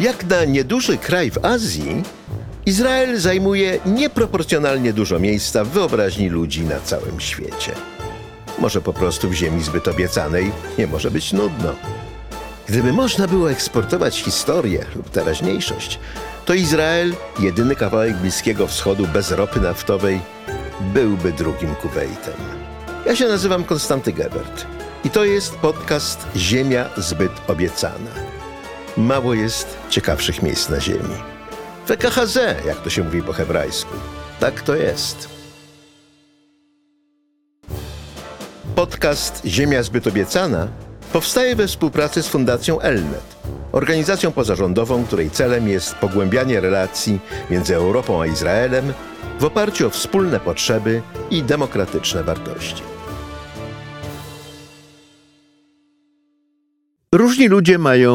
Jak na nieduży kraj w Azji, Izrael zajmuje nieproporcjonalnie dużo miejsca w wyobraźni ludzi na całym świecie. Może po prostu w ziemi zbyt obiecanej nie może być nudno. Gdyby można było eksportować historię lub teraźniejszość, to Izrael, jedyny kawałek Bliskiego Wschodu bez ropy naftowej, byłby drugim Kuwejtem. Ja się nazywam Konstanty Gebert i to jest podcast Ziemia zbyt obiecana. Mało jest ciekawszych miejsc na ziemi. WKHZ, jak to się mówi po hebrajsku. Tak to jest. Podcast Ziemia zbyt obiecana powstaje we współpracy z Fundacją Elnet, organizacją pozarządową, której celem jest pogłębianie relacji między Europą a Izraelem w oparciu o wspólne potrzeby i demokratyczne wartości. Różni ludzie mają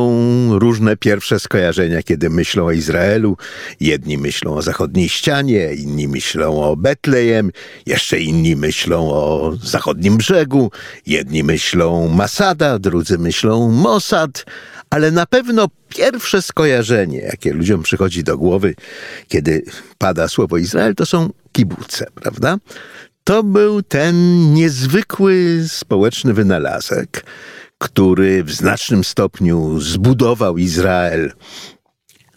różne pierwsze skojarzenia, kiedy myślą o Izraelu. Jedni myślą o zachodniej ścianie, inni myślą o Betlejem, jeszcze inni myślą o zachodnim brzegu, jedni myślą Masada, drudzy myślą Mossad, ale na pewno pierwsze skojarzenie, jakie ludziom przychodzi do głowy, kiedy pada słowo Izrael, to są kibuce, prawda? To był ten niezwykły społeczny wynalazek, który w znacznym stopniu zbudował Izrael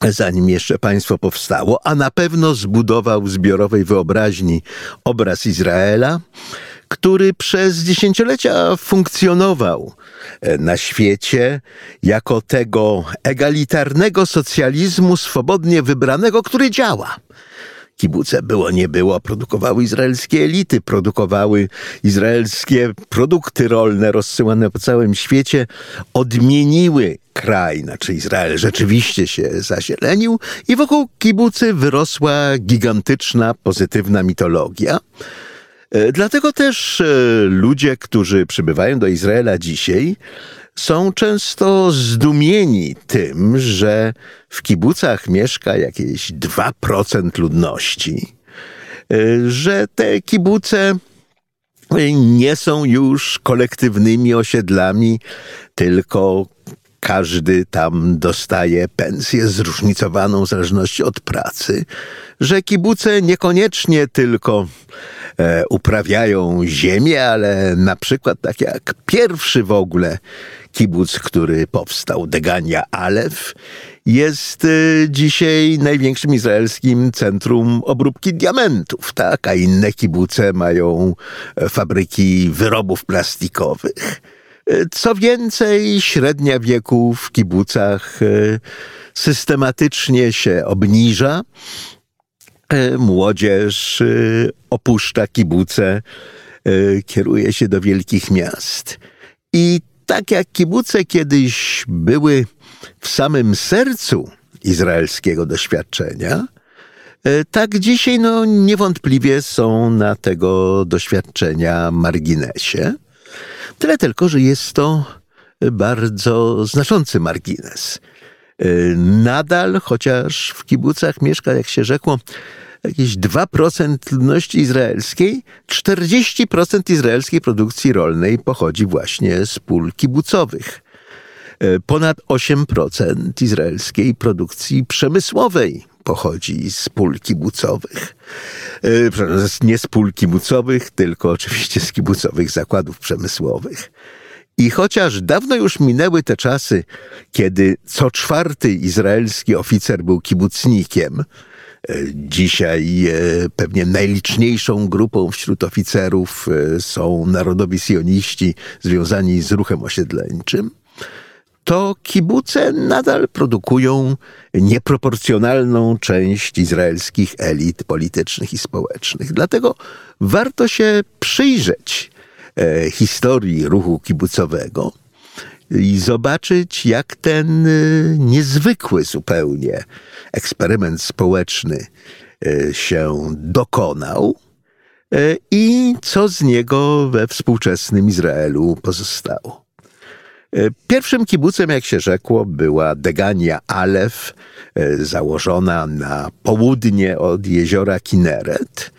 zanim jeszcze państwo powstało, a na pewno zbudował zbiorowej wyobraźni obraz Izraela, który przez dziesięciolecia funkcjonował e, na świecie jako tego egalitarnego socjalizmu swobodnie wybranego, który działa kibuce było, nie było, produkowały izraelskie elity, produkowały izraelskie produkty rolne rozsyłane po całym świecie, odmieniły kraj, znaczy Izrael rzeczywiście się zazielenił i wokół kibucy wyrosła gigantyczna, pozytywna mitologia. E, dlatego też e, ludzie, którzy przybywają do Izraela dzisiaj, są często zdumieni tym, że w kibucach mieszka jakieś 2% ludności, y, że te kibuce nie są już kolektywnymi osiedlami, tylko każdy tam dostaje pensję zróżnicowaną w zależności od pracy, że kibuce niekoniecznie tylko e, uprawiają ziemię, ale na przykład tak jak pierwszy w ogóle kibuc, który powstał, Degania Alef, jest y, dzisiaj największym izraelskim centrum obróbki diamentów, tak? A inne kibuce mają fabryki wyrobów plastikowych. E, co więcej, średnia wieku w kibucach e, systematycznie się obniża. Młodzież opuszcza kibuce, kieruje się do wielkich miast. I tak jak kibuce kiedyś były w samym sercu izraelskiego doświadczenia, e, tak dzisiaj no, niewątpliwie są na tego doświadczenia marginesie. Tyle tylko, że jest to bardzo znaczący margines. E, nadal, chociaż w kibucach mieszka, jak się rzekło, jakieś 2% ludności izraelskiej, 40% izraelskiej produkcji rolnej pochodzi właśnie z pól kibucowych. E, ponad 8% izraelskiej produkcji przemysłowej pochodzi z pól kibucowych. E, nie z pól kibucowych, tylko oczywiście z kibucowych zakładów przemysłowych. I chociaż dawno już minęły te czasy, kiedy co czwarty izraelski oficer był kibucnikiem, dzisiaj e, pewnie najliczniejszą grupą wśród oficerów e, są narodowi sioniści związani z ruchem osiedleńczym, to kibuce nadal produkują nieproporcjonalną część izraelskich elit politycznych i społecznych. Dlatego warto się przyjrzeć historii ruchu kibucowego i zobaczyć, jak ten niezwykły zupełnie eksperyment społeczny y, się dokonał y, i co z niego we współczesnym Izraelu pozostało. Pierwszym kibucem, jak się rzekło, była Degania Alef, założona na południe od jeziora Kineret.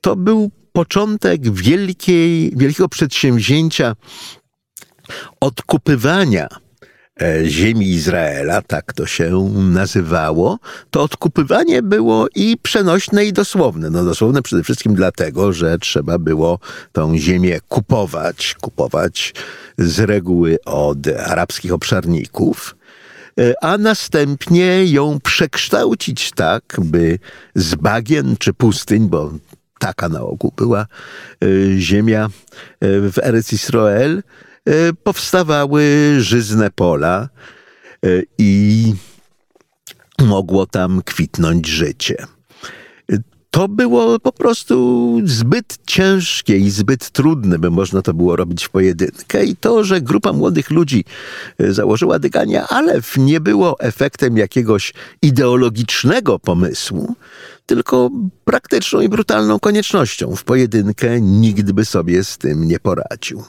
To był początek wielkiej, wielkiego przedsięwzięcia odkupywania e, ziemi Izraela, tak to się nazywało, to odkupywanie było i przenośne, i dosłowne. No dosłowne przede wszystkim dlatego, że trzeba było tą ziemię kupować, kupować z reguły od arabskich obszarników, e, a następnie ją przekształcić tak, by z bagien czy pustyń, bo taka na ogół była e, ziemia w Eretz Israel, E, powstawały żyzne pola e, i mogło tam kwitnąć życie. To było po prostu zbyt ciężkie i zbyt trudne, by można to było robić w pojedynkę. I to, że grupa młodych ludzi e, założyła Dygania Alef, nie było efektem jakiegoś ideologicznego pomysłu, tylko praktyczną i brutalną koniecznością. W pojedynkę nikt by sobie z tym nie poradził.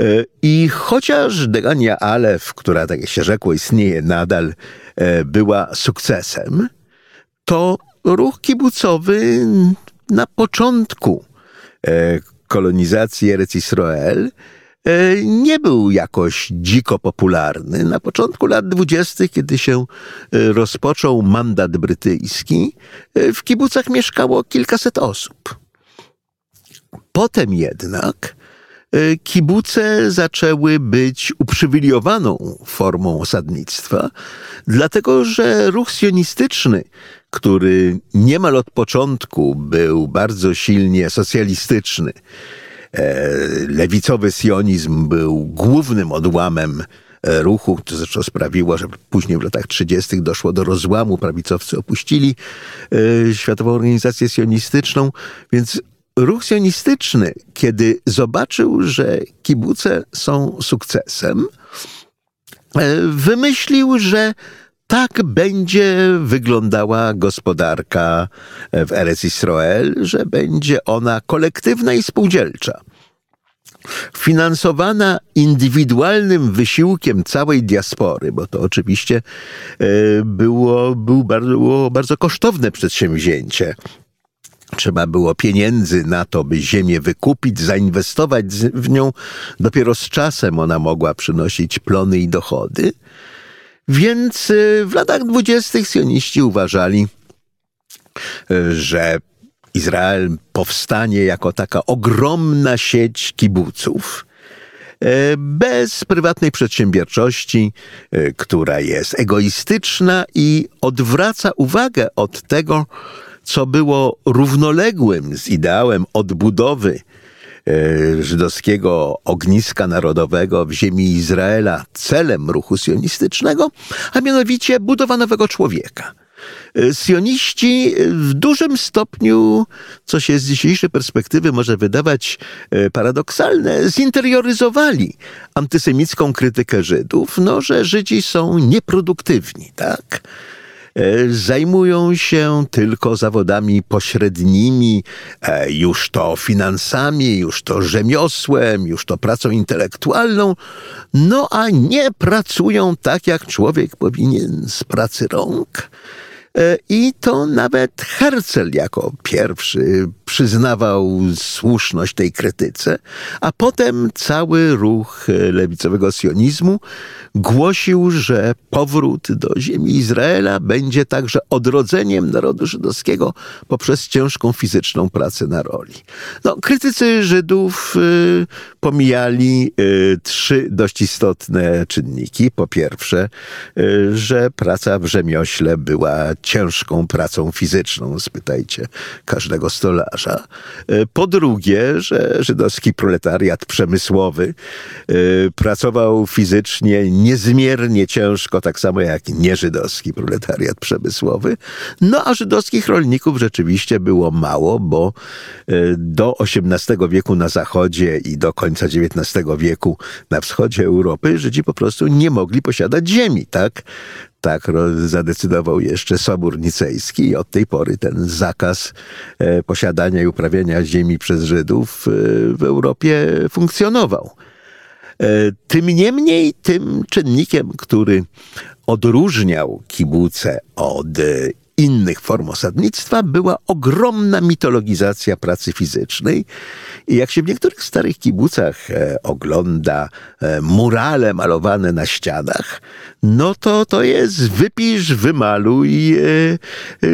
E, I chociaż Degania Alef, która, tak jak się rzekło, istnieje nadal, e, była sukcesem, to ruch kibucowy na początku e, kolonizacji Eretz Israel nie był jakoś dziko popularny. Na początku lat dwudziestych, kiedy się rozpoczął mandat brytyjski, w kibucach mieszkało kilkaset osób. Potem jednak kibuce zaczęły być uprzywilejowaną formą osadnictwa, dlatego że ruch sionistyczny, który niemal od początku był bardzo silnie socjalistyczny, e, lewicowy sionizm był głównym odłamem e, ruchu, to zresztą sprawiło, że później w latach 30. doszło do rozłamu, prawicowcy opuścili Światową Organizację Sionistyczną, więc ruch sionistyczny, kiedy zobaczył, że kibuce są sukcesem, e, wymyślił, że tak będzie wyglądała gospodarka w Eretz Israel, że będzie ona kolektywna i spółdzielcza. Finansowana indywidualnym wysiłkiem całej diaspory, bo to oczywiście e, było, było, bardzo, było bardzo kosztowne przedsięwzięcie Trzeba było pieniędzy na to, by ziemię wykupić, zainwestować w nią. Dopiero z czasem ona mogła przynosić plony i dochody. Więc y, w latach dwudziestych sioniści uważali, y, że Izrael powstanie jako taka ogromna sieć kibuców, y, bez prywatnej przedsiębiorczości, która jest egoistyczna i odwraca uwagę od tego, co było równoległym z ideałem odbudowy e, żydowskiego ogniska narodowego w ziemi Izraela celem ruchu sionistycznego, a mianowicie budowa nowego człowieka. E, Sioniści w dużym stopniu, co się z dzisiejszej perspektywy może wydawać e, paradoksalne, zinterioryzowali antysemicką krytykę Żydów, no, że Żydzi są nieproduktywni, tak? E, zajmują się tylko zawodami pośrednimi, e, już to finansami, już to rzemiosłem, już to pracą intelektualną, no a nie pracują tak, jak człowiek powinien z pracy rąk. E, I to nawet Herzl jako pierwszy przyznawał słuszność tej krytyce, a potem cały ruch lewicowego sionizmu głosił, że powrót do ziemi Izraela będzie także odrodzeniem narodu żydowskiego poprzez ciężką fizyczną pracę na roli. No, krytycy Żydów y, pomijali y, trzy dość istotne czynniki. Po pierwsze, y, że praca w rzemiośle była ciężką pracą fizyczną, spytajcie każdego stolarza. Y, po drugie, że żydowski proletariat przemysłowy y, pracował fizycznie niezmiernie ciężko, tak samo jak nieżydowski proletariat przemysłowy. No a żydowskich rolników rzeczywiście było mało, bo y, do XVIII wieku na zachodzie i do końca XIX wieku na wschodzie Europy Żydzi po prostu nie mogli posiadać ziemi, tak? Tak zadecydował jeszcze Sobór Nicejski i od tej pory ten zakaz e, posiadania i uprawiania ziemi przez Żydów e, w Europie funkcjonował. E, tym niemniej, tym czynnikiem, który odróżniał kibuce od innych form osadnictwa była ogromna mitologizacja pracy fizycznej. I jak się w niektórych starych kibucach e, ogląda e, murale malowane na ścianach, no to to jest wypisz, wymaluj e, e,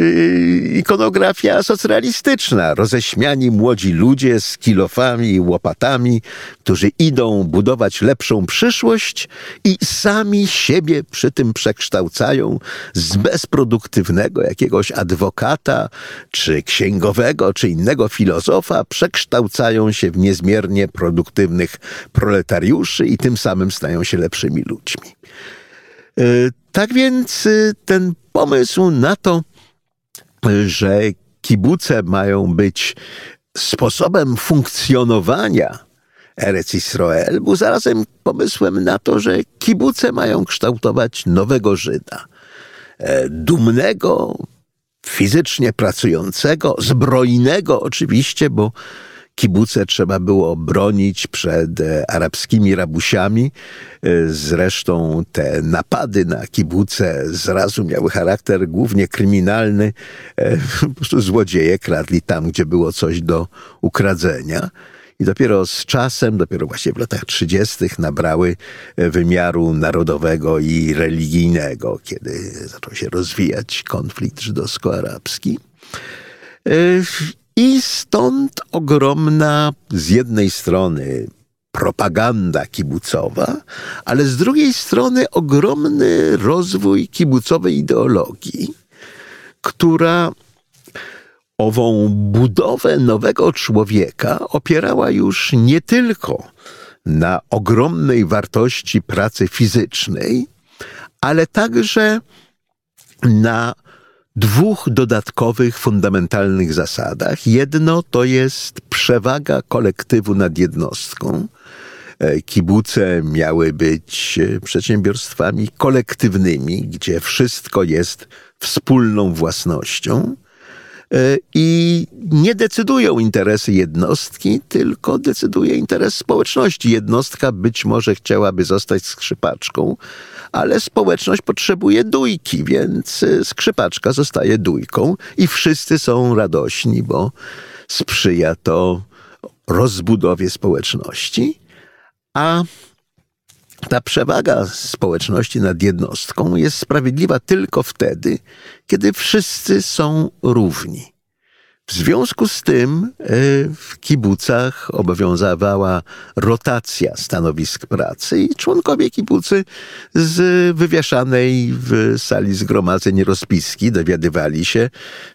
ikonografia socrealistyczna. Roześmiani młodzi ludzie z kilofami i łopatami, którzy idą budować lepszą przyszłość i sami siebie przy tym przekształcają z bezproduktywnego jakiegoś adwokata, czy księgowego, czy innego filozofa, przekształcają się w niezmiernie produktywnych proletariuszy i tym samym stają się lepszymi ludźmi. E, tak więc e, ten pomysł na to, że kibuce mają być sposobem funkcjonowania Erec Israel, był zarazem pomysłem na to, że kibuce mają kształtować nowego Żyda. E, dumnego, fizycznie pracującego, zbrojnego oczywiście, bo kibuce trzeba było bronić przed e, arabskimi rabusiami. E, zresztą te napady na kibuce zrazu miały charakter głównie kryminalny. Po prostu złodzieje kradli tam, gdzie było coś do ukradzenia. I dopiero z czasem, dopiero właśnie w latach 30. nabrały e, wymiaru narodowego i religijnego, kiedy zaczął się rozwijać konflikt żydowsko-arabski. E, I stąd ogromna z jednej strony propaganda kibucowa, ale z drugiej strony ogromny rozwój kibucowej ideologii, która ową budowę nowego człowieka opierała już nie tylko na ogromnej wartości pracy fizycznej, ale także na dwóch dodatkowych, fundamentalnych zasadach. Jedno to jest przewaga kolektywu nad jednostką. E, kibuce miały być e, przedsiębiorstwami kolektywnymi, gdzie wszystko jest wspólną własnością. E, i nie decydują interesy jednostki, tylko decyduje interes społeczności. Jednostka być może chciałaby zostać skrzypaczką, ale społeczność potrzebuje dujki, więc e, skrzypaczka zostaje dujką i wszyscy są radośni, bo sprzyja to rozbudowie społeczności. A ta przewaga społeczności nad jednostką jest sprawiedliwa tylko wtedy, kiedy wszyscy są równi. W związku z tym e, w kibucach obowiązywała rotacja stanowisk pracy i członkowie kibucy z wywieszanej w sali zgromadzeń rozpiski dowiadywali się,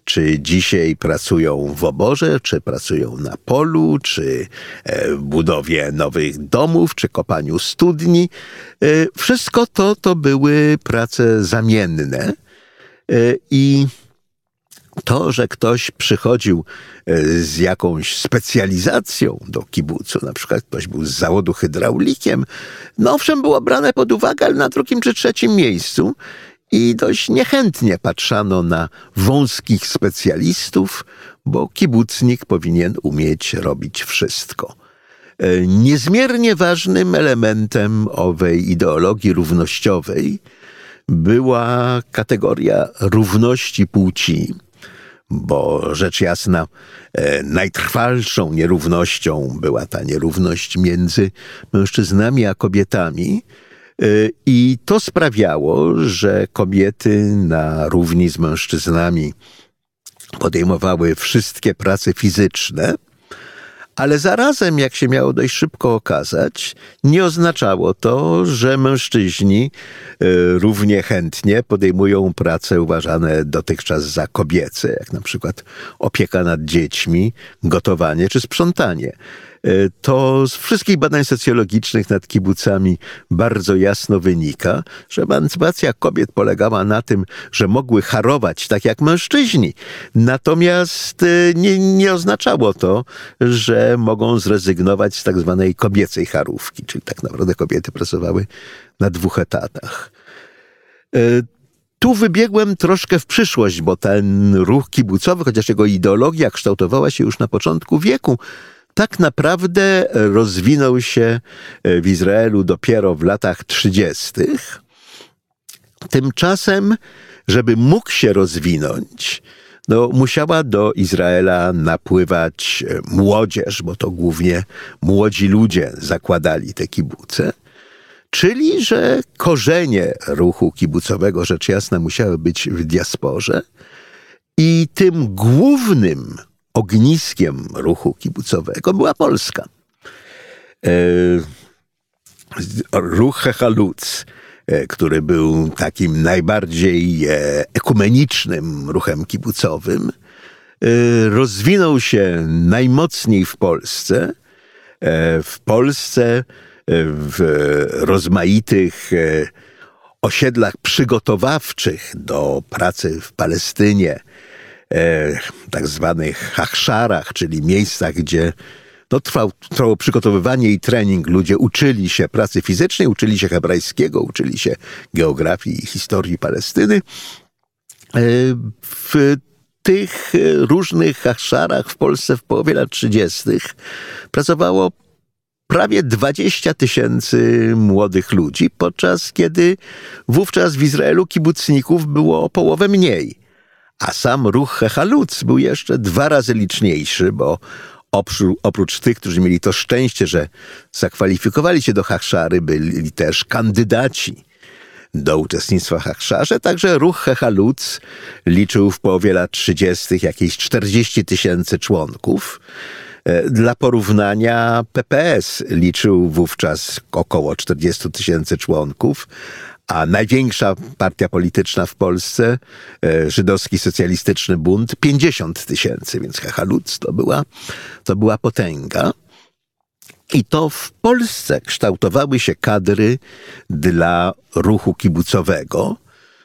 czy dzisiaj pracują w oborze, czy pracują na polu, czy e, w budowie nowych domów, czy kopaniu studni. E, wszystko to to były prace zamienne i to, że ktoś przychodził e, z jakąś specjalizacją do kibucu, na przykład ktoś był z zawodu hydraulikiem, no owszem, było brane pod uwagę, ale na drugim czy trzecim miejscu i dość niechętnie patrzano na wąskich specjalistów, bo kibucnik powinien umieć robić wszystko. E, niezmiernie ważnym elementem owej ideologii równościowej była kategoria równości płci bo rzecz jasna e, najtrwalszą nierównością była ta nierówność między mężczyznami a kobietami. E, I to sprawiało, że kobiety na równi z mężczyznami podejmowały wszystkie prace fizyczne, ale zarazem, jak się miało dość szybko okazać, nie oznaczało to, że mężczyźni e, równie chętnie podejmują prace uważane dotychczas za kobiece, jak na przykład opieka nad dziećmi, gotowanie czy sprzątanie. E, to z wszystkich badań socjologicznych nad kibucami bardzo jasno wynika, że emancypacja kobiet polegała na tym, że mogły harować tak jak mężczyźni. Natomiast e, nie, nie oznaczało to, że mogą zrezygnować z tak zwanej kobiecej charówki, czyli tak naprawdę kobiety pracowały na dwóch etatach. E, tu wybiegłem troszkę w przyszłość, bo ten ruch kibucowy, chociaż jego ideologia kształtowała się już na początku wieku, tak naprawdę rozwinął się e, w Izraelu dopiero w latach 30. Tymczasem, żeby mógł się rozwinąć, no, musiała do Izraela napływać e, młodzież, bo to głównie młodzi ludzie zakładali te kibuce. Czyli, że korzenie ruchu kibucowego rzecz jasna musiały być w diasporze i tym głównym ogniskiem ruchu kibucowego była Polska. E, ruch Hechaluc, e, który był takim najbardziej e, ekumenicznym ruchem kibucowym, rozwinął się najmocniej w Polsce. W Polsce w rozmaitych osiedlach przygotowawczych do pracy w Palestynie, e, tak zwanych hachszarach, czyli miejscach, gdzie no, trwał, trwało przygotowywanie i trening. Ludzie uczyli się pracy fizycznej, uczyli się hebrajskiego, uczyli się geografii i historii Palestyny. E, w tych różnych hachszarach w Polsce w połowie lat 30. pracowało prawie 20 tysięcy młodych ludzi, podczas kiedy wówczas w Izraelu kibucników było o połowę mniej. A sam ruch Hechaluc był jeszcze dwa razy liczniejszy, bo oprócz tych, którzy mieli to szczęście, że zakwalifikowali się do Hachszary, byli też kandydaci do uczestnictwa w Hachszarze. Także ruch Hechaluc liczył w połowie lat 30. jakieś 40 tysięcy członków. E, dla porównania PPS liczył wówczas około 40 tysięcy członków, a największa partia polityczna w Polsce, e, Żydowski Socjalistyczny Bunt, 50 tysięcy, więc Hechaluc to była, to była potęga. I to w Polsce kształtowały się kadry dla ruchu kibucowego.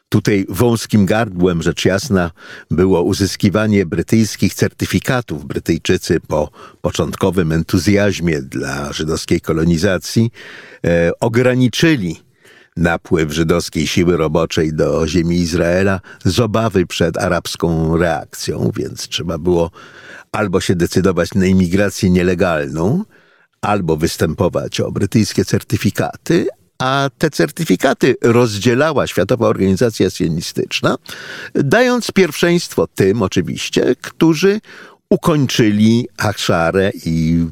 Tutaj wąskim gardłem, rzecz jasna, było uzyskiwanie brytyjskich certyfikatów. Brytyjczycy po początkowym entuzjazmie dla żydowskiej kolonizacji e, ograniczyli napływ żydowskiej siły roboczej do ziemi Izraela z obawy przed arabską reakcją, więc trzeba było albo się decydować na imigrację nielegalną, albo występować o brytyjskie certyfikaty, a te certyfikaty rozdzielała Światowa Organizacja Sionistyczna, dając pierwszeństwo tym oczywiście, którzy ukończyli Achszarę i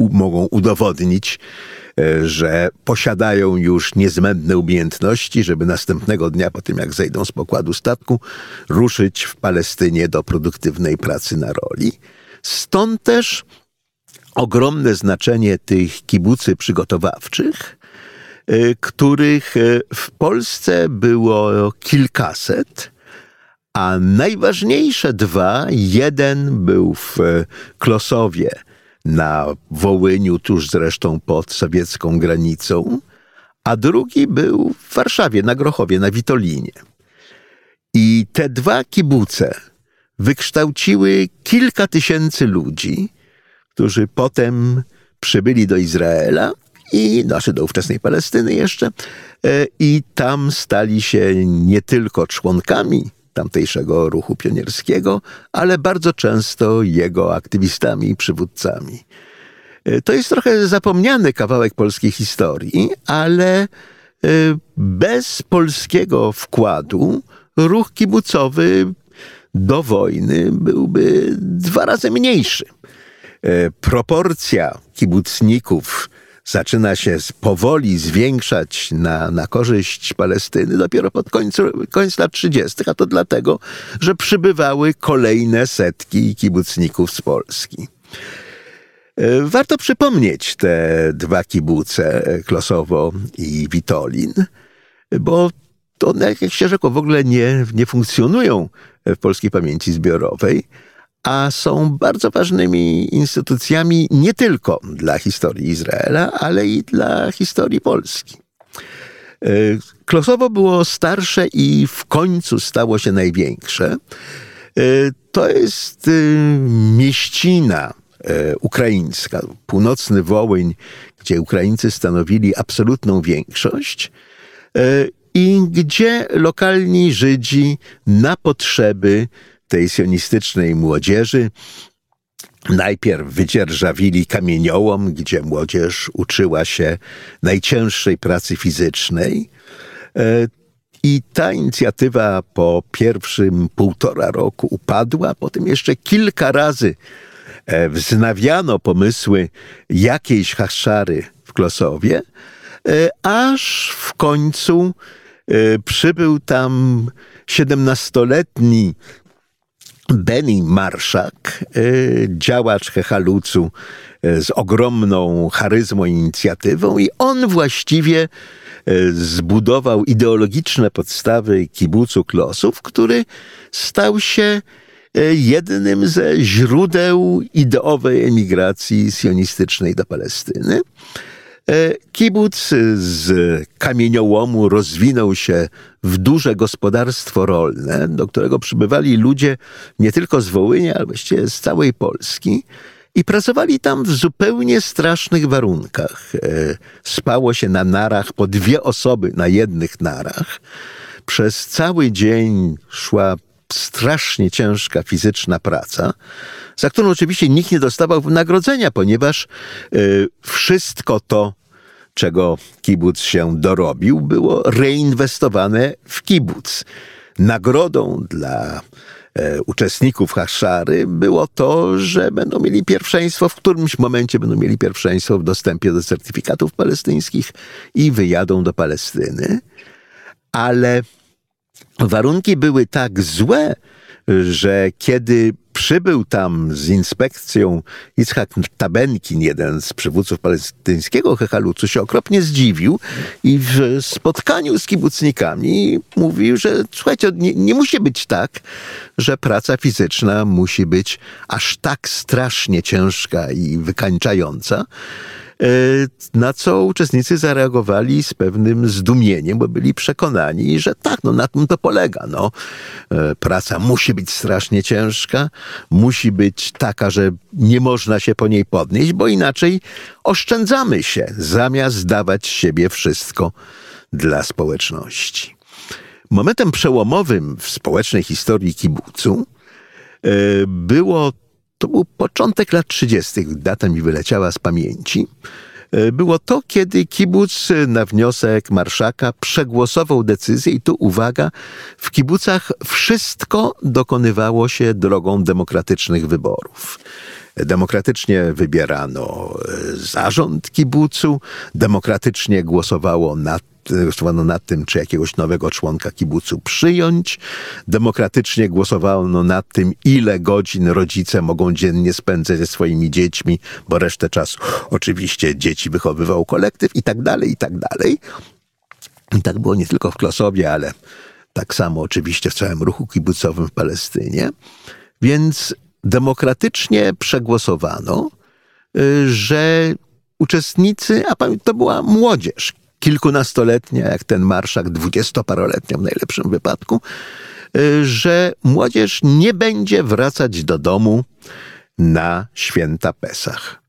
mogą udowodnić, że posiadają już niezbędne umiejętności, żeby następnego dnia, po tym jak zejdą z pokładu statku, ruszyć w Palestynie do produktywnej pracy na roli. Stąd też ogromne znaczenie tych kibucy przygotowawczych, e, których e, w Polsce było kilkaset, a najważniejsze dwa, jeden był w Klosowie, na Wołyniu, tuż zresztą pod sowiecką granicą, a drugi był w Warszawie, na Grochowie, na Witolinie. I te dwa kibuce wykształciły kilka tysięcy ludzi, którzy potem przybyli do Izraela i znaczy do ówczesnej Palestyny jeszcze, e, i tam stali się nie tylko członkami tamtejszego ruchu pionierskiego, ale bardzo często jego aktywistami i przywódcami. E, to jest trochę zapomniany kawałek polskiej historii, ale e, bez polskiego wkładu ruch kibucowy do wojny byłby dwa razy mniejszy. E, proporcja kibucników zaczyna się powoli zwiększać na, na korzyść Palestyny dopiero pod końcu, koniec lat 30., a to dlatego, że przybywały kolejne setki kibucników z Polski. E, warto przypomnieć te dwa kibuce, Klosowo i Witolin, bo to, jak się rzekło, w ogóle nie, nie funkcjonują w polskiej pamięci zbiorowej a są bardzo ważnymi instytucjami nie tylko dla historii Izraela, ale i dla historii Polski. E, Klosowo było starsze i w końcu stało się największe. E, to jest e, mieścina ukraińska, północny Wołyń, gdzie Ukraińcy stanowili absolutną większość i gdzie lokalni Żydzi na potrzeby tej sionistycznej młodzieży. Najpierw wydzierżawili kamieniołom, gdzie młodzież uczyła się najcięższej pracy fizycznej. E, I ta inicjatywa po pierwszym półtora roku upadła, potem jeszcze kilka razy e, wznawiano pomysły jakiejś haszary w Klosowie, e, aż w końcu przybył tam siedemnastoletni Benny Marszak, działacz Hechalucu z ogromną charyzmą i inicjatywą i on właściwie E, zbudował ideologiczne podstawy kibucu Klosów, który stał się jednym ze źródeł ideowej emigracji sionistycznej do Palestyny. E, kibuc z kamieniołomu rozwinął się w duże gospodarstwo rolne, do którego przybywali ludzie nie tylko z Wołynia, ale właściwie z całej Polski. I pracowali tam w zupełnie strasznych warunkach. E, spało się na narach po dwie osoby na jednych narach. Przez cały dzień szła strasznie ciężka fizyczna praca, za którą oczywiście nikt nie dostawał wynagrodzenia, ponieważ e, wszystko to, czego kibuc się dorobił, było reinwestowane w kibuc. Nagrodą dla E, uczestników Haszary było to, że będą mieli pierwszeństwo, w którymś momencie będą mieli pierwszeństwo w dostępie do certyfikatów palestyńskich i wyjadą do Palestyny. Ale warunki były tak złe, że kiedy przybył tam z inspekcją Itzhak Tabenkin, jeden z przywódców palestyńskiego Hechalucu, się okropnie zdziwił i w spotkaniu z kibucnikami mówił, że słuchajcie, nie, nie musi być tak, że praca fizyczna musi być aż tak strasznie ciężka i wykańczająca, na co uczestnicy zareagowali z pewnym zdumieniem, bo byli przekonani, że tak, no na tym to polega. No, e, praca musi być strasznie ciężka, musi być taka, że nie można się po niej podnieść, bo inaczej oszczędzamy się, zamiast dawać siebie wszystko dla społeczności. Momentem przełomowym w społecznej historii kibucu e, było to był początek lat 30., data mi wyleciała z pamięci. E, było to, kiedy kibuc na wniosek marszaka przegłosował decyzję i tu uwaga, w kibucach wszystko dokonywało się drogą demokratycznych wyborów. Demokratycznie wybierano e, zarząd kibucu, demokratycznie głosowało nad głosowano nad tym, czy jakiegoś nowego członka kibucu przyjąć. Demokratycznie głosowano nad tym, ile godzin rodzice mogą dziennie spędzać ze swoimi dziećmi, bo resztę czasu oczywiście dzieci wychowywał kolektyw i tak dalej, i tak dalej. I tak było nie tylko w Klosowie, ale tak samo oczywiście w całym ruchu kibucowym w Palestynie. Więc demokratycznie przegłosowano, y, że uczestnicy, a to była młodzież, kilkunastoletnia, jak ten marszak, dwudziestoparoletnia w najlepszym wypadku, y, że młodzież nie będzie wracać do domu na święta Pesach.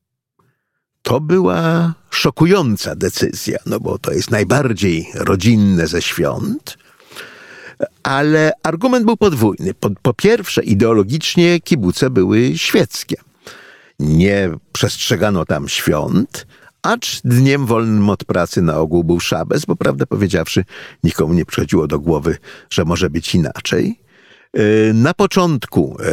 To była szokująca decyzja, no bo to jest najbardziej rodzinne ze świąt, ale argument był podwójny. Po, po pierwsze, ideologicznie kibuce były świeckie. Nie przestrzegano tam świąt, acz dniem wolnym od pracy na ogół był szabes, bo prawdę powiedziawszy, nikomu nie przychodziło do głowy, że może być inaczej. E, na początku e,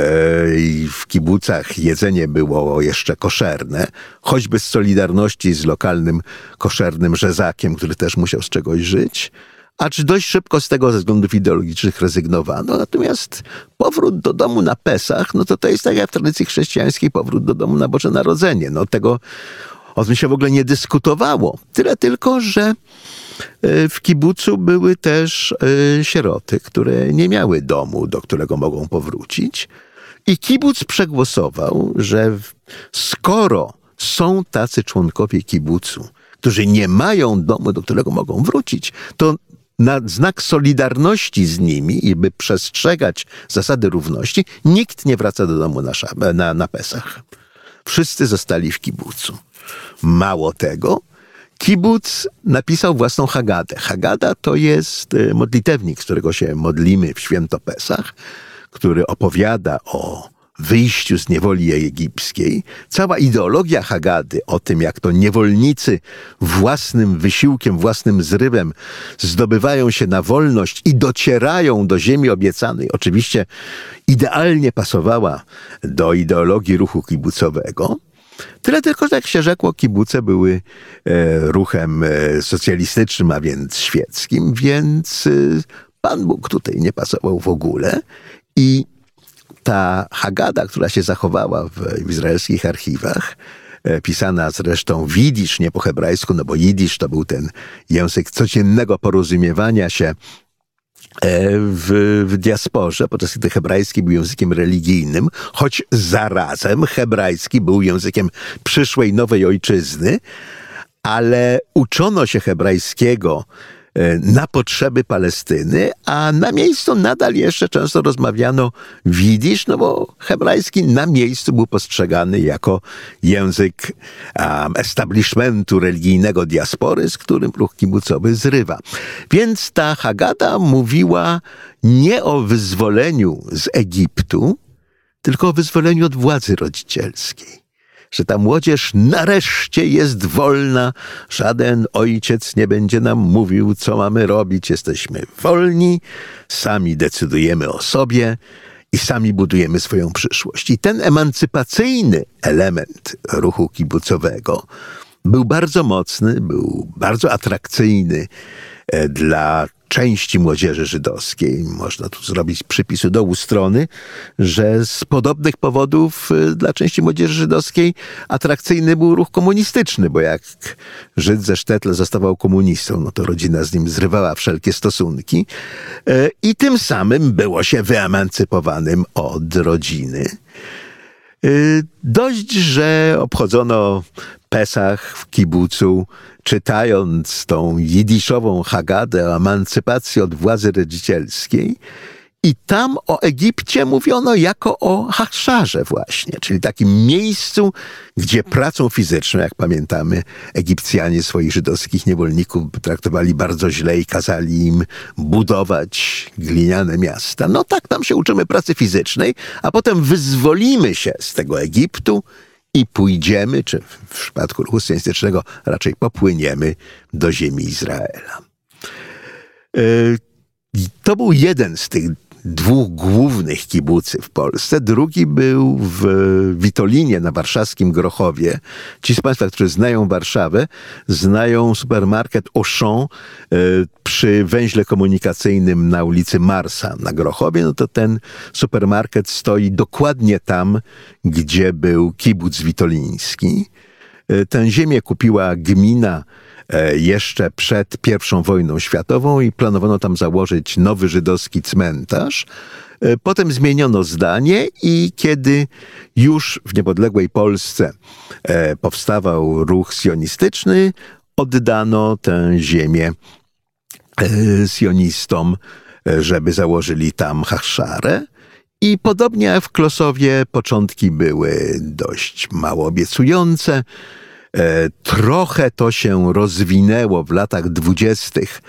w kibucach jedzenie było jeszcze koszerne, choćby z solidarności z lokalnym koszernym rzezakiem, który też musiał z czegoś żyć. Acz dość szybko z tego ze względów ideologicznych rezygnowano. Natomiast powrót do domu na Pesach, no to to jest tak jak w tradycji chrześcijańskiej powrót do domu na Boże Narodzenie. No tego o tym się w ogóle nie dyskutowało. Tyle tylko, że e, w kibucu były też e, sieroty, które nie miały domu, do którego mogą powrócić. I kibuc przegłosował, że skoro są tacy członkowie kibucu, którzy nie mają domu, do którego mogą wrócić, to na znak solidarności z nimi i by przestrzegać zasady równości, nikt nie wraca do domu na, na, na Pesach. Wszyscy zostali w kibucu. Mało tego, kibuc napisał własną Hagadę. Hagada to jest e, modlitewnik, z którego się modlimy w święto Pesach, który opowiada o wyjściu z niewoli egipskiej, cała ideologia Hagady o tym, jak to niewolnicy własnym wysiłkiem, własnym zrywem zdobywają się na wolność i docierają do ziemi obiecanej, oczywiście idealnie pasowała do ideologii ruchu kibucowego. Tyle tylko, że jak się rzekło, kibuce były e, ruchem e, socjalistycznym, a więc świeckim, więc e, Pan Bóg tutaj nie pasował w ogóle. I ta Hagada, która się zachowała w, izraelskich archiwach, pisana zresztą w jidysz, nie po hebrajsku, no bo jidysz to był ten język codziennego porozumiewania się w, w diasporze, podczas gdy hebrajski był językiem religijnym, choć zarazem hebrajski był językiem przyszłej nowej ojczyzny, ale uczono się hebrajskiego E, na potrzeby Palestyny, a na miejscu nadal jeszcze często rozmawiano widzisz, no bo hebrajski na miejscu był postrzegany jako język um, establishmentu religijnego diaspory, z którym ruch kibucowy zrywa. Więc ta Hagada mówiła nie o wyzwoleniu z Egiptu, tylko o wyzwoleniu od władzy rodzicielskiej że ta młodzież nareszcie jest wolna. Żaden ojciec nie będzie nam mówił, co mamy robić. Jesteśmy wolni, sami decydujemy o sobie i sami budujemy swoją przyszłość. I ten emancypacyjny element ruchu kibucowego był bardzo mocny, był bardzo atrakcyjny e, dla części młodzieży żydowskiej. Można tu zrobić przypisy do strony, że z podobnych powodów y, dla części młodzieży żydowskiej atrakcyjny był ruch komunistyczny, bo jak Żyd ze Sztetle zostawał komunistą, no to rodzina z nim zrywała wszelkie stosunki y, i tym samym było się wyemancypowanym od rodziny. Y, dość, że obchodzono Pesach w kibucu, czytając tą jidyszową Hagadę o emancypacji od władzy rodzicielskiej, i tam o Egipcie mówiono jako o Hachszarze właśnie, czyli takim miejscu, gdzie pracą fizyczną, jak pamiętamy, Egipcjanie swoich żydowskich niewolników traktowali bardzo źle i kazali im budować gliniane miasta. No tak, tam się uczymy pracy fizycznej, a potem wyzwolimy się z tego Egiptu i pójdziemy, czy w przypadku ruchu sionistycznego raczej popłyniemy do ziemi Izraela. E, to był jeden z tych dwóch głównych kibucy w Polsce. Drugi był w Witolinie na warszawskim Grochowie. Ci z Państwa, którzy znają Warszawę, znają supermarket Auchan e, przy węźle komunikacyjnym na ulicy Marsa na Grochowie. No to ten supermarket stoi dokładnie tam, gdzie był kibuc witoliński. E, tę ziemię kupiła gmina jeszcze przed I wojną światową i planowano tam założyć nowy żydowski cmentarz. E, potem zmieniono zdanie i kiedy już w niepodległej Polsce e, powstawał ruch sionistyczny, oddano tę ziemię sionistom, żeby założyli tam Hachszarę. I podobnie w Klosowie początki były dość mało obiecujące. E, trochę to się rozwinęło w latach dwudziestych,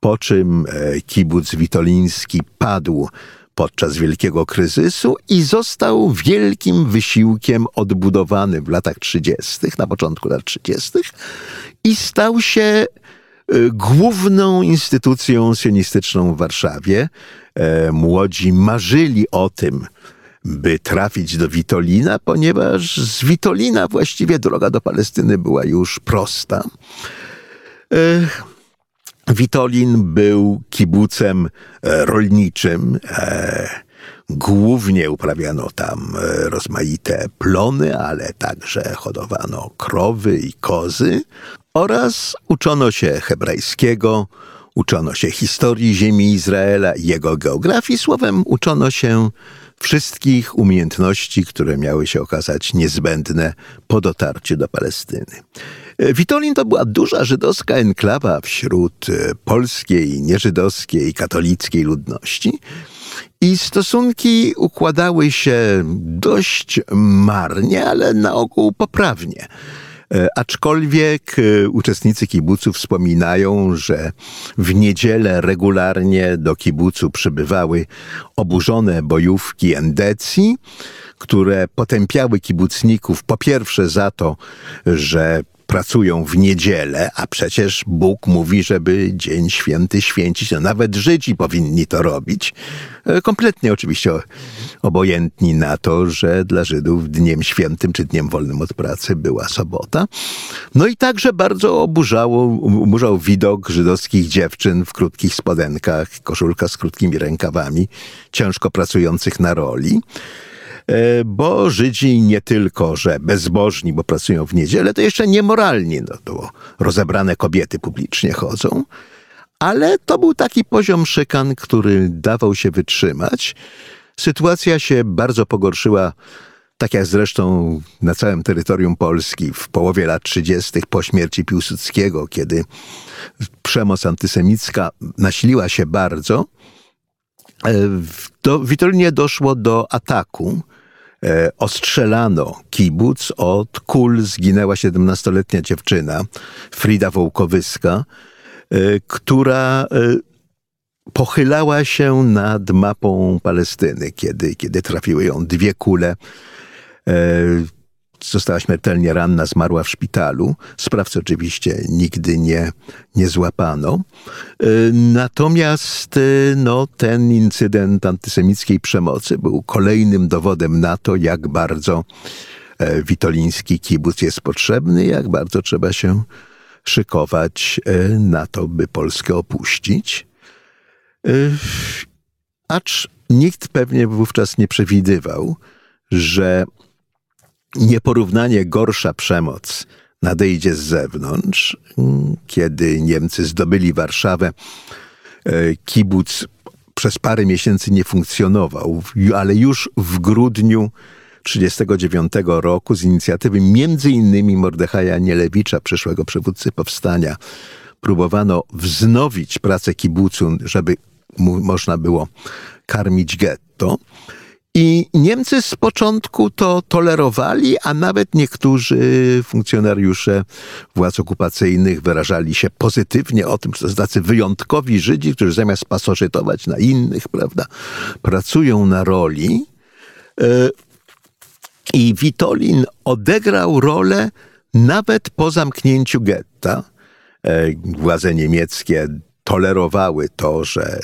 po czym e, kibuc witoliński padł podczas wielkiego kryzysu i został wielkim wysiłkiem odbudowany w latach trzydziestych, na początku lat trzydziestych i stał się e, główną instytucją sionistyczną w Warszawie. Młodzi marzyli o tym, by trafić do Witolina, ponieważ z Witolina właściwie droga do Palestyny była już prosta. Witolin był kibucem e, rolniczym. E, głównie uprawiano tam e, rozmaite plony, ale także hodowano krowy i kozy oraz uczono się hebrajskiego, uczono się historii ziemi Izraela i jego geografii, słowem uczono się wszystkich umiejętności, które miały się okazać niezbędne po dotarciu do Palestyny. E, Witolin to była duża żydowska enklawa wśród e, polskiej, nieżydowskiej, katolickiej ludności. I stosunki układały się dość marnie, ale na ogół poprawnie. E, aczkolwiek e, uczestnicy kibucu wspominają, że w niedzielę regularnie do kibucu przybywały oburzone bojówki endecji, które potępiały kibucników po pierwsze za to, że pracują w niedzielę, a przecież Bóg mówi, żeby Dzień Święty święcić, no nawet Żydzi powinni to robić. E, kompletnie oczywiście obojętni na to, że dla Żydów dniem świętym czy dniem wolnym od pracy była sobota. No i także bardzo oburzało, oburzał widok żydowskich dziewczyn w krótkich spodenkach, koszulka z krótkimi rękawami, ciężko pracujących na roli. E, bo Żydzi nie tylko, że bezbożni, bo pracują w niedzielę, to jeszcze niemoralni, no to rozebrane kobiety publicznie chodzą. Ale to był taki poziom szykan, który dawał się wytrzymać. Sytuacja się bardzo pogorszyła, tak jak zresztą na całym terytorium Polski w połowie lat 30. po śmierci Piłsudskiego, kiedy przemoc antysemicka nasiliła się bardzo. E, w Witolinie doszło do ataku ostrzelano kibuc, od kul zginęła 17-letnia dziewczyna, Frida Wołkowyska, e, która e, pochylała się nad mapą Palestyny, kiedy, kiedy trafiły ją dwie kule została śmiertelnie ranna, zmarła w szpitalu. Sprawcy oczywiście nigdy nie, nie złapano. E, natomiast e, no, ten incydent antysemickiej przemocy był kolejnym dowodem na to, jak bardzo e, witoliński kibuc jest potrzebny, jak bardzo trzeba się szykować na to, by Polskę opuścić. Acz nikt pewnie wówczas nie przewidywał, że nieporównanie gorsza przemoc nadejdzie z zewnątrz. Kiedy Niemcy zdobyli Warszawę, e, kibuc przez parę miesięcy nie funkcjonował, ale już w grudniu 1939 roku z inicjatywy między innymi Mordechaja Nielewicza, przyszłego przywódcy powstania, próbowano wznowić pracę kibucu, żeby można było karmić getto. I Niemcy z początku to tolerowali, a nawet niektórzy funkcjonariusze władz okupacyjnych wyrażali się pozytywnie o tym, że to tacy wyjątkowi Żydzi, którzy zamiast pasożytować na innych, prawda, pracują na roli. E, I Witolin odegrał rolę nawet po zamknięciu getta. E, władze niemieckie tolerowały to, że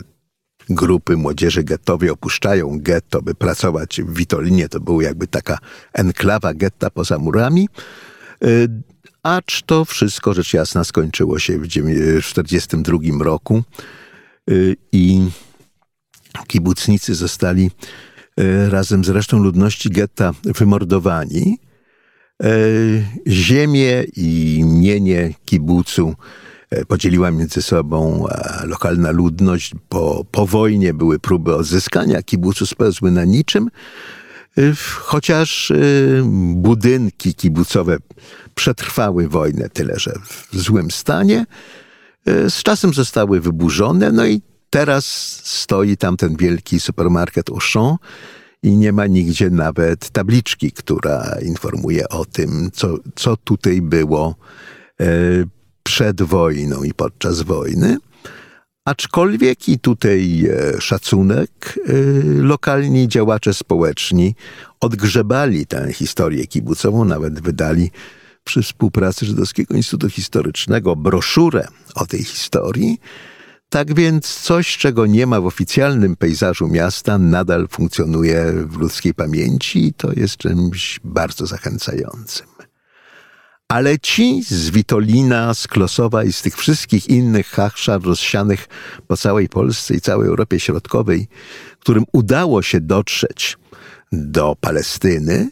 grupy młodzieży gettowej opuszczają getto, by pracować w Witolinie. To była jakby taka enklawa getta poza murami. Y, acz to wszystko, rzecz jasna, skończyło się w 1942 roku y, i kibucnicy zostali y, razem z resztą ludności getta wymordowani. Ziemię i mienie kibucu podzieliła między sobą lokalna ludność. Po, po wojnie były próby odzyskania kibucu, spełzły na niczym, e, chociaż e, budynki kibucowe przetrwały wojnę, tyle że w złym stanie. Z czasem zostały wyburzone, no i teraz stoi tam ten wielki supermarket Auchan i nie ma nigdzie nawet tabliczki, która informuje o tym, co, co tutaj było przed wojną i podczas wojny. Aczkolwiek i tutaj e, szacunek, e, lokalni działacze społeczni odgrzebali tę historię kibucową, nawet wydali przy współpracy Żydowskiego Instytutu Historycznego broszurę o tej historii. Tak więc coś, czego nie ma w oficjalnym pejzażu miasta, nadal funkcjonuje w ludzkiej pamięci i to jest czymś bardzo zachęcającym. Ale ci z Witolina, z Klosowa i z tych wszystkich innych hachszar rozsianych po całej Polsce i całej Europie Środkowej, którym udało się dotrzeć do Palestyny,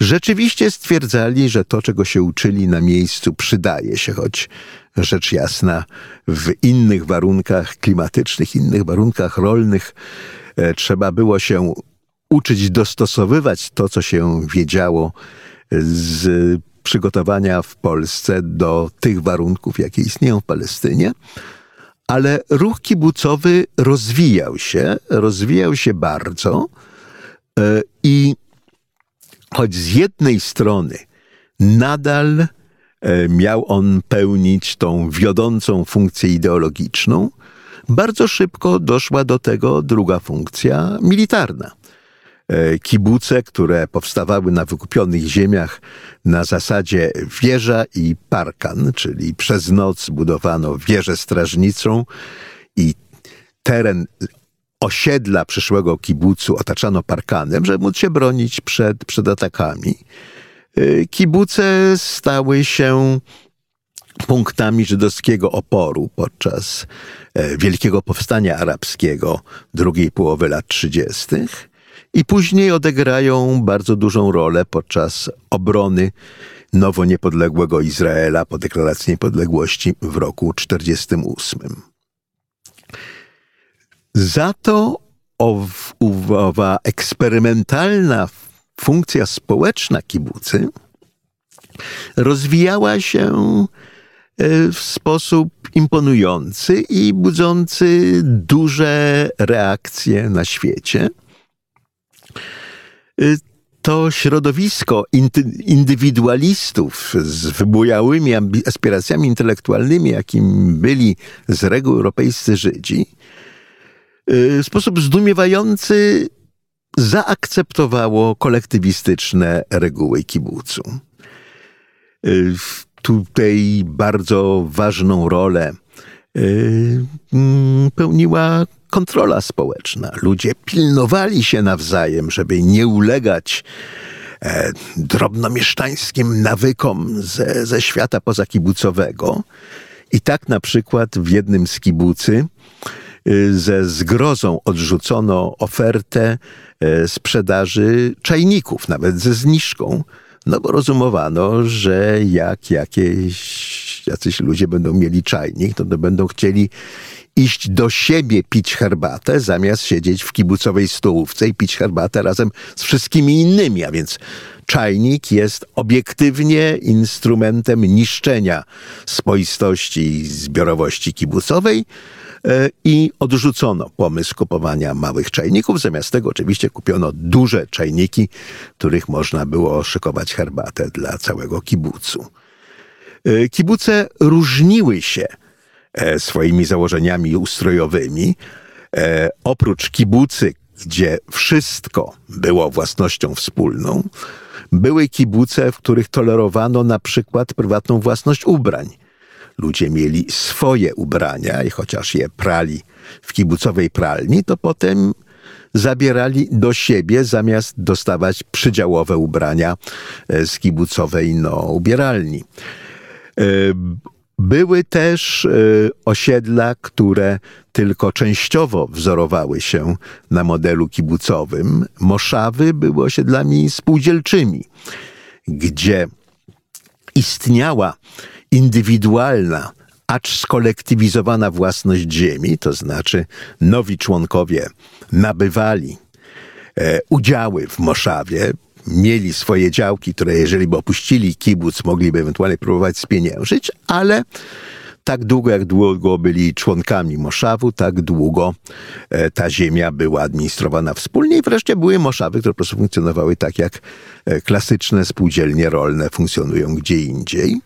rzeczywiście stwierdzali, że to, czego się uczyli na miejscu, przydaje się, choć rzecz jasna w innych warunkach klimatycznych, innych warunkach rolnych e, trzeba było się uczyć dostosowywać to, co się wiedziało z przygotowania w Polsce do tych warunków, jakie istnieją w Palestynie. Ale ruch kibucowy rozwijał się, rozwijał się bardzo e, i choć z jednej strony nadal e, miał on pełnić tą wiodącą funkcję ideologiczną, bardzo szybko doszła do tego druga funkcja militarna. E, kibuce, które powstawały na wykupionych ziemiach na zasadzie wieża i parkan, czyli przez noc budowano wieżę strażnicą i teren osiedla przyszłego kibucu otaczano parkanem, żeby móc się bronić przed, przed atakami. E, kibuce stały się punktami żydowskiego oporu podczas e, Wielkiego Powstania Arabskiego drugiej połowy lat 30. i później odegrają bardzo dużą rolę podczas obrony nowo niepodległego Izraela po deklaracji niepodległości w roku 1948. Za to owa eksperymentalna funkcja społeczna kibucy rozwijała się e, w sposób imponujący i budzący duże reakcje na świecie. E, to środowisko indywidualistów z wybujałymi aspiracjami intelektualnymi, jakim byli z reguły europejscy Żydzi, w sposób zdumiewający zaakceptowało kolektywistyczne reguły kibucu. Tutaj bardzo ważną rolę pełniła kontrola społeczna. Ludzie pilnowali się nawzajem, żeby nie ulegać e, drobnomieszczańskim nawykom ze, ze świata pozakibucowego. I tak na przykład w jednym z kibucy Y, ze zgrozą odrzucono ofertę y, sprzedaży czajników, nawet ze zniżką, no bo rozumowano, że jak jakieś, jacyś ludzie będą mieli czajnik, to, to będą chcieli iść do siebie pić herbatę, zamiast siedzieć w kibucowej stołówce i pić herbatę razem z wszystkimi innymi, a więc czajnik jest obiektywnie instrumentem niszczenia spoistości i zbiorowości kibucowej, E, i odrzucono pomysł kupowania małych czajników. Zamiast tego oczywiście kupiono duże czajniki, których można było szykować herbatę dla całego kibucu. E, kibuce różniły się swoimi założeniami ustrojowymi. Oprócz kibucy, gdzie wszystko było własnością wspólną, były kibuce, w których tolerowano na przykład prywatną własność ubrań ludzie mieli swoje ubrania i chociaż je prali w kibucowej pralni, to potem zabierali do siebie zamiast dostawać przydziałowe ubrania e, z kibucowej no, ubieralni. Były też e, osiedla, które tylko częściowo wzorowały się na modelu kibucowym. Moszawy były osiedlami spółdzielczymi, gdzie istniała indywidualna, acz skolektywizowana własność ziemi, to znaczy nowi członkowie nabywali e, udziały w Moszawie, mieli swoje działki, które jeżeli by opuścili kibuc, mogliby ewentualnie próbować spieniężyć, ale tak długo, jak długo byli członkami Moszawu, tak długo e, ta ziemia była administrowana wspólnie i wreszcie były Moszawy, które po prostu funkcjonowały tak, jak e, klasyczne spółdzielnie rolne funkcjonują gdzie indziej.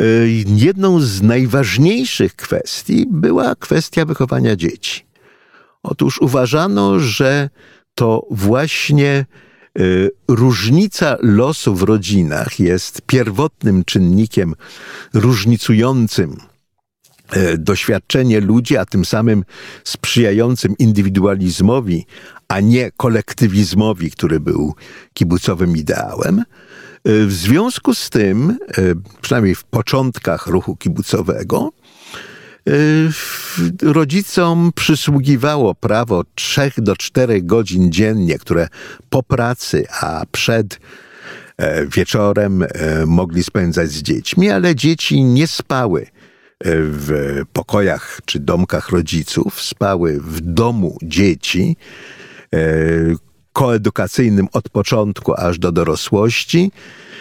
Y, jedną z najważniejszych kwestii była kwestia wychowania dzieci. Otóż uważano, że to właśnie różnica losu w rodzinach jest pierwotnym czynnikiem różnicującym y, doświadczenie ludzi, a tym samym sprzyjającym indywidualizmowi, a nie kolektywizmowi, który był kibucowym ideałem. W związku z tym, przynajmniej w początkach ruchu kibucowego, rodzicom przysługiwało prawo 3 do 4 godzin dziennie, które po pracy, a przed e, wieczorem mogli spędzać z dziećmi, ale dzieci nie spały w pokojach czy domkach rodziców, spały w domu dzieci, koedukacyjnym od początku aż do dorosłości, e,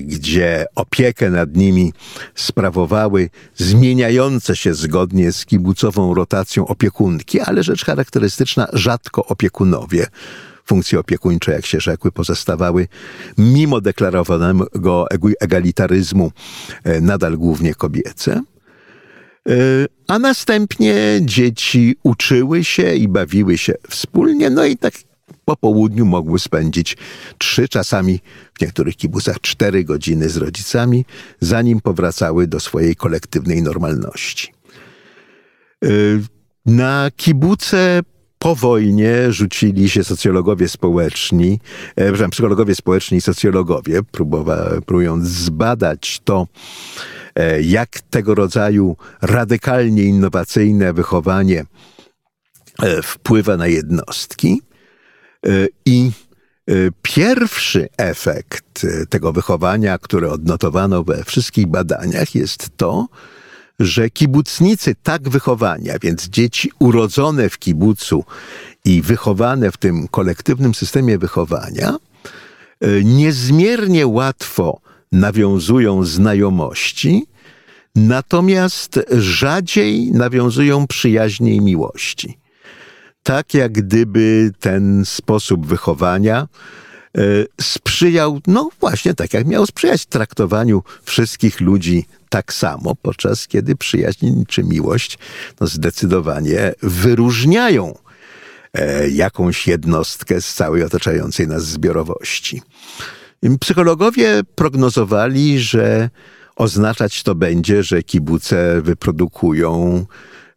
gdzie opiekę nad nimi sprawowały zmieniające się zgodnie z kibucową rotacją opiekunki, ale rzecz charakterystyczna, rzadko opiekunowie. funkcje opiekuńcze, jak się rzekły, pozostawały mimo deklarowanego egalitaryzmu nadal głównie kobiece. A następnie dzieci uczyły się i bawiły się wspólnie, no i tak po południu mogły spędzić trzy, czasami w niektórych kibucach cztery godziny z rodzicami, zanim powracały do swojej kolektywnej normalności. Y, na kibuce po wojnie rzucili się socjologowie społeczni, e, przepraszam, psychologowie społeczni i socjologowie, próbując zbadać to, e, jak tego rodzaju radykalnie innowacyjne wychowanie e, wpływa na jednostki. I pierwszy efekt tego wychowania, który odnotowano we wszystkich badaniach, jest to, że kibucnicy tak wychowania, więc dzieci urodzone w kibucu i wychowane w tym kolektywnym systemie wychowania, e, niezmiernie łatwo nawiązują znajomości, natomiast rzadziej nawiązują przyjaźnie i miłości. Tak jak gdyby ten sposób wychowania e, sprzyjał, no właśnie tak jak miał sprzyjać traktowaniu wszystkich ludzi tak samo, podczas kiedy przyjaźń czy miłość no zdecydowanie wyróżniają e, jakąś jednostkę z całej otaczającej nas zbiorowości. Psychologowie prognozowali, że oznaczać to będzie, że kibuce wyprodukują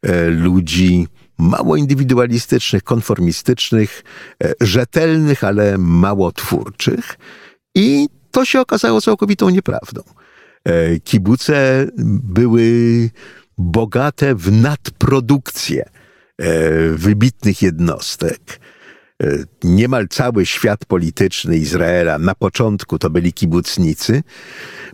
e, ludzi mało indywidualistycznych, konformistycznych, e, rzetelnych, ale mało twórczych. I to się okazało całkowitą nieprawdą. E, kibuce były bogate w nadprodukcję e, wybitnych jednostek. E, niemal cały świat polityczny Izraela na początku to byli kibucnicy,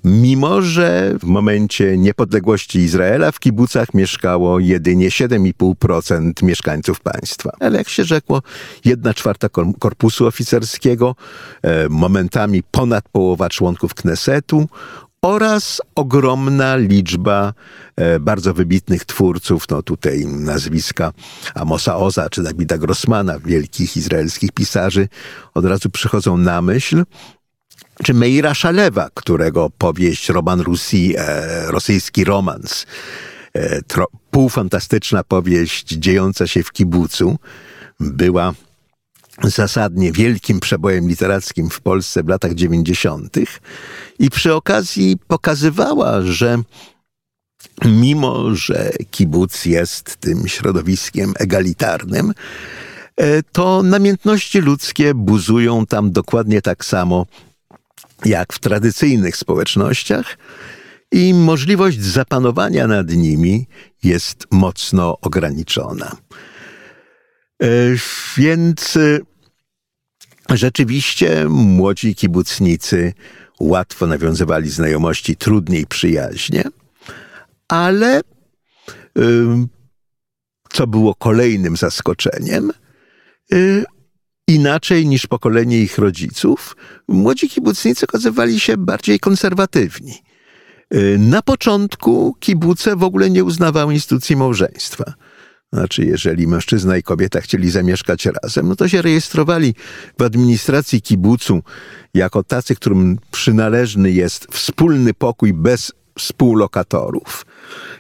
mimo że w momencie niepodległości Izraela w kibucach mieszkało jedynie 7,5% mieszkańców państwa. Ale jak się rzekło, jedna czwarta korpusu oficerskiego, momentami ponad połowa członków Knesetu oraz ogromna liczba e, bardzo wybitnych twórców, no tutaj nazwiska Amosa Oza czy Dawida Grossmana, wielkich izraelskich pisarzy, od razu przychodzą na myśl. Czy Meira Szalewa, którego powieść Roman Russi, e, rosyjski romans, e, tro, półfantastyczna powieść dziejąca się w kibucu, była zasadnie wielkim przebojem literackim w Polsce w latach 90. i przy okazji pokazywała, że mimo, że kibuc jest tym środowiskiem egalitarnym, e, to namiętności ludzkie buzują tam dokładnie tak samo jak w tradycyjnych społecznościach i możliwość zapanowania nad nimi jest mocno ograniczona. E, więc e, rzeczywiście młodzi kibucnicy łatwo nawiązywali znajomości, trudniej przyjaźnie, ale co było kolejnym zaskoczeniem, e, inaczej niż pokolenie ich rodziców, młodzi kibucnicy okazywali się bardziej konserwatywni. Na początku kibuce w ogóle nie uznawały instytucji małżeństwa. Znaczy, jeżeli mężczyzna i kobieta chcieli zamieszkać razem, no to się rejestrowali w administracji kibucu jako tacy, którym przynależny jest wspólny pokój bez współlokatorów.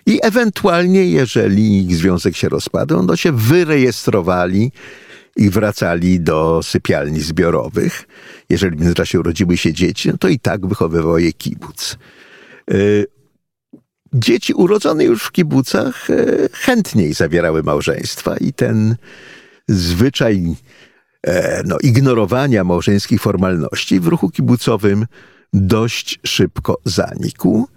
I ewentualnie, jeżeli ich związek się rozpadł, no to się wyrejestrowali i wracali do sypialni zbiorowych. Jeżeli w międzyczasie urodziły się dzieci, no to i tak wychowywał je kibuc. Y, dzieci urodzone już w kibucach e, chętniej zawierały małżeństwa i ten zwyczaj e, no, ignorowania małżeńskich formalności w ruchu kibucowym dość szybko zanikł.